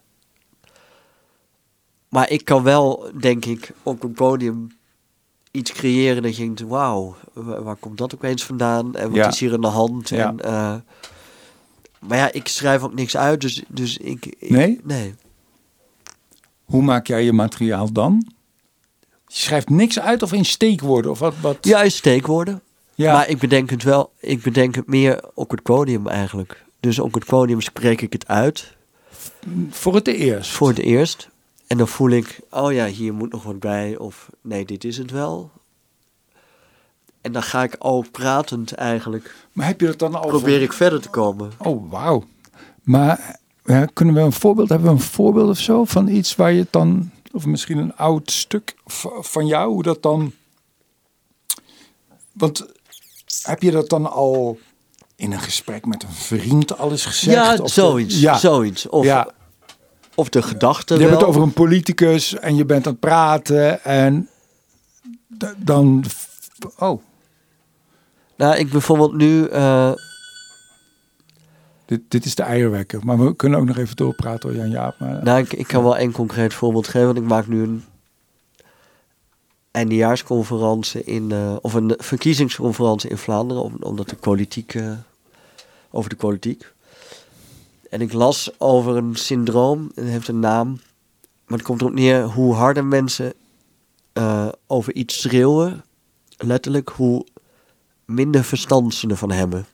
[SPEAKER 2] Maar ik kan wel, denk ik, op een podium iets creëren dat je denkt, wauw, wa- waar komt dat opeens vandaan? En wat
[SPEAKER 1] Ja.
[SPEAKER 2] is hier aan de hand?
[SPEAKER 1] Ja.
[SPEAKER 2] En, eh, maar ja, ik schrijf ook niks uit, dus, dus ik, ik-
[SPEAKER 1] Nee?
[SPEAKER 2] Nee.
[SPEAKER 1] Hoe maak jij je materiaal dan? Je schrijft niks uit of in steekwoorden? Of wat, wat?
[SPEAKER 2] Ja, in steekwoorden.
[SPEAKER 1] Ja.
[SPEAKER 2] Maar ik bedenk het wel, ik bedenk het meer op het podium eigenlijk. Dus op het podium spreek ik het uit
[SPEAKER 1] Voor het eerst.
[SPEAKER 2] voor het eerst. En dan voel ik, oh ja, hier moet nog wat bij. Of nee, dit is het wel. En dan ga ik al pratend eigenlijk,
[SPEAKER 1] Maar heb je dat dan al...
[SPEAKER 2] probeer ik verder te komen.
[SPEAKER 1] Oh, wauw. Maar ja, kunnen we een voorbeeld, hebben we een voorbeeld of zo van iets waar je het dan, of misschien een oud stuk van jou, hoe dat dan... Want heb je dat dan al in een gesprek met een vriend alles gezegd?
[SPEAKER 2] Ja,
[SPEAKER 1] Of
[SPEAKER 2] zoiets.
[SPEAKER 1] Ja.
[SPEAKER 2] zoiets. Of,
[SPEAKER 1] ja.
[SPEAKER 2] Of de gedachte
[SPEAKER 1] Je
[SPEAKER 2] wel.
[SPEAKER 1] hebt het over een politicus en je bent aan het praten en dan... Oh,
[SPEAKER 2] Nou, ik bijvoorbeeld nu... eh,
[SPEAKER 1] dit, dit is de eierwekker. Maar we kunnen ook nog even doorpraten hoor, Jan-Jaap. Maar...
[SPEAKER 2] Nou, ik, ik kan wel één concreet voorbeeld geven. Want ik maak nu een eindejaarsconferentie in, eh, of een verkiezingsconferentie in Vlaanderen, om, omdat de politiek, over de politiek. En ik las over een syndroom, het heeft een naam, maar het komt erop neer hoe harder mensen eh, over iets schreeuwen, letterlijk, hoe minder verstand ze ervan hebben.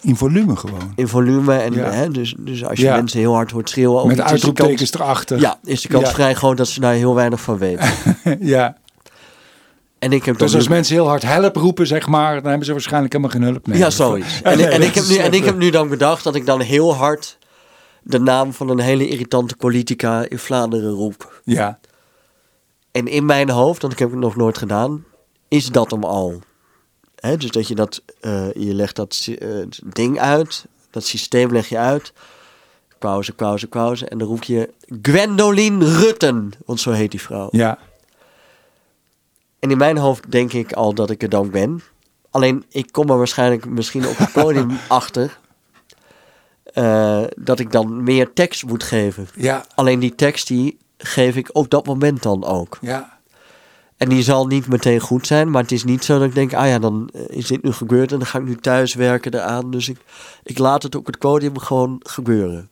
[SPEAKER 1] In volume gewoon.
[SPEAKER 2] In volume en
[SPEAKER 1] Ja.
[SPEAKER 2] hè, dus, dus als je
[SPEAKER 1] Ja.
[SPEAKER 2] mensen heel hard hoort schreeuwen over
[SPEAKER 1] Met
[SPEAKER 2] iets, is de kans-
[SPEAKER 1] uitroeptekens erachter.
[SPEAKER 2] ja, is de kans
[SPEAKER 1] Ja.
[SPEAKER 2] vrij groot dat ze daar heel weinig van weten.
[SPEAKER 1] ja.
[SPEAKER 2] En ik heb
[SPEAKER 1] Dus als
[SPEAKER 2] nu-
[SPEAKER 1] mensen heel hard help roepen, zeg maar, dan hebben ze waarschijnlijk helemaal geen hulp meer.
[SPEAKER 2] Ja, zoiets. En, ik heb nu, en ik heb nu dan bedacht dat ik dan heel hard de naam van een hele irritante politica in Vlaanderen roep.
[SPEAKER 1] Ja,
[SPEAKER 2] En in mijn hoofd, want ik heb het nog nooit gedaan, is dat hem al. Hè, dus dat je dat, eh, je legt dat eh, ding uit, dat systeem leg je uit. Pauze, pauze, pauze. En dan roep je Gwendoline Rutten, want zo heet die vrouw.
[SPEAKER 1] ja.
[SPEAKER 2] En in mijn hoofd denk ik al dat ik er dan ben. Alleen ik kom er waarschijnlijk misschien op het podium achter. eh, dat ik dan meer tekst moet geven.
[SPEAKER 1] Ja,
[SPEAKER 2] Alleen die tekst die geef ik op dat moment dan ook.
[SPEAKER 1] ja.
[SPEAKER 2] En die zal niet meteen goed zijn. Maar het is niet zo dat ik denk, ah ja, dan eh, is dit nu gebeurd. En dan ga ik nu thuis werken eraan. Dus ik, ik laat het op het podium gewoon gebeuren.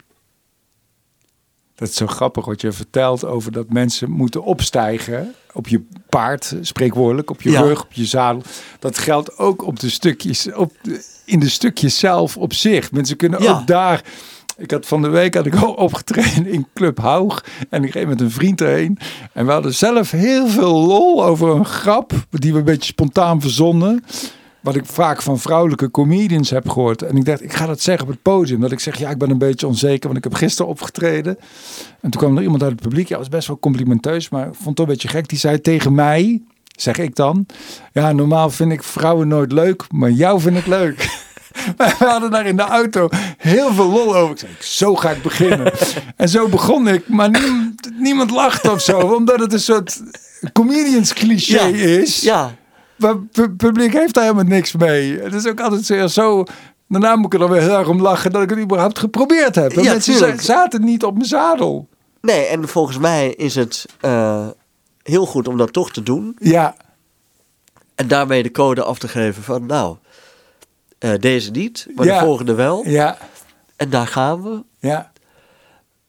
[SPEAKER 1] Dat is zo grappig wat je vertelt over dat mensen moeten opstijgen op je paard, spreekwoordelijk, op je
[SPEAKER 2] Ja.
[SPEAKER 1] rug, op je zadel. Dat geldt ook op de stukjes, op de, in de stukjes zelf op zich. Mensen kunnen
[SPEAKER 2] Ja.
[SPEAKER 1] ook daar. Ik had van de week had ik al opgetreden in Club Haug en ik ging met een vriend erheen. En we hadden zelf heel veel lol over een grap die we een beetje spontaan verzonnen. Wat ik vaak van vrouwelijke comedians heb gehoord. En ik dacht, ik ga dat zeggen op het podium. Dat ik zeg, ja, ik ben een beetje onzeker, want ik heb gisteren opgetreden. En toen kwam er iemand uit het publiek. Ja, was best wel complimenteus, maar ik vond het toch een beetje gek. Die zei tegen mij, zeg ik dan. Ja, normaal vind ik vrouwen nooit leuk, maar jou vind ik leuk. We hadden daar in de auto heel veel lol over. Ik zei, zo ga ik beginnen. en zo begon ik, maar niemand, niemand lacht of zo. Omdat het een soort comedians cliché
[SPEAKER 2] Ja.
[SPEAKER 1] is.
[SPEAKER 2] Ja,
[SPEAKER 1] Maar het publiek heeft daar helemaal niks mee. Het is ook altijd zo- zo... Daarna moet ik er dan weer heel erg om lachen dat ik het überhaupt geprobeerd heb.
[SPEAKER 2] Ja,
[SPEAKER 1] mensen
[SPEAKER 2] tuurlijk.
[SPEAKER 1] zaten niet op mijn zadel.
[SPEAKER 2] nee, en volgens mij is het eh, heel goed om dat toch te doen.
[SPEAKER 1] Ja,
[SPEAKER 2] En daarmee de code af te geven van, nou, eh, deze niet, maar
[SPEAKER 1] Ja.
[SPEAKER 2] de volgende wel.
[SPEAKER 1] ja,
[SPEAKER 2] En daar gaan we.
[SPEAKER 1] ja.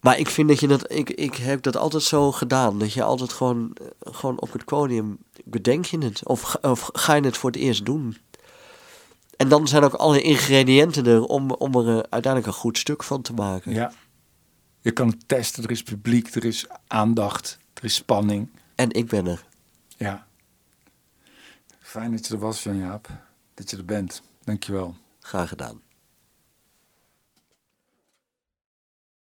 [SPEAKER 2] Maar ik vind dat je dat, ik, ik heb dat altijd zo gedaan. Dat je altijd gewoon, eh, gewoon op het podium bedenk je het. Of, ga- of ga je het voor het eerst doen. En dan zijn ook alle ingrediënten er om, om er eh, uiteindelijk een goed stuk van te maken.
[SPEAKER 1] ja. Je kan het testen, er is publiek, er is aandacht, er is spanning.
[SPEAKER 2] En ik ben er.
[SPEAKER 1] Ja. Fijn dat je er was, Jan-Jaap. Dat je er bent. Dankjewel.
[SPEAKER 2] Graag gedaan.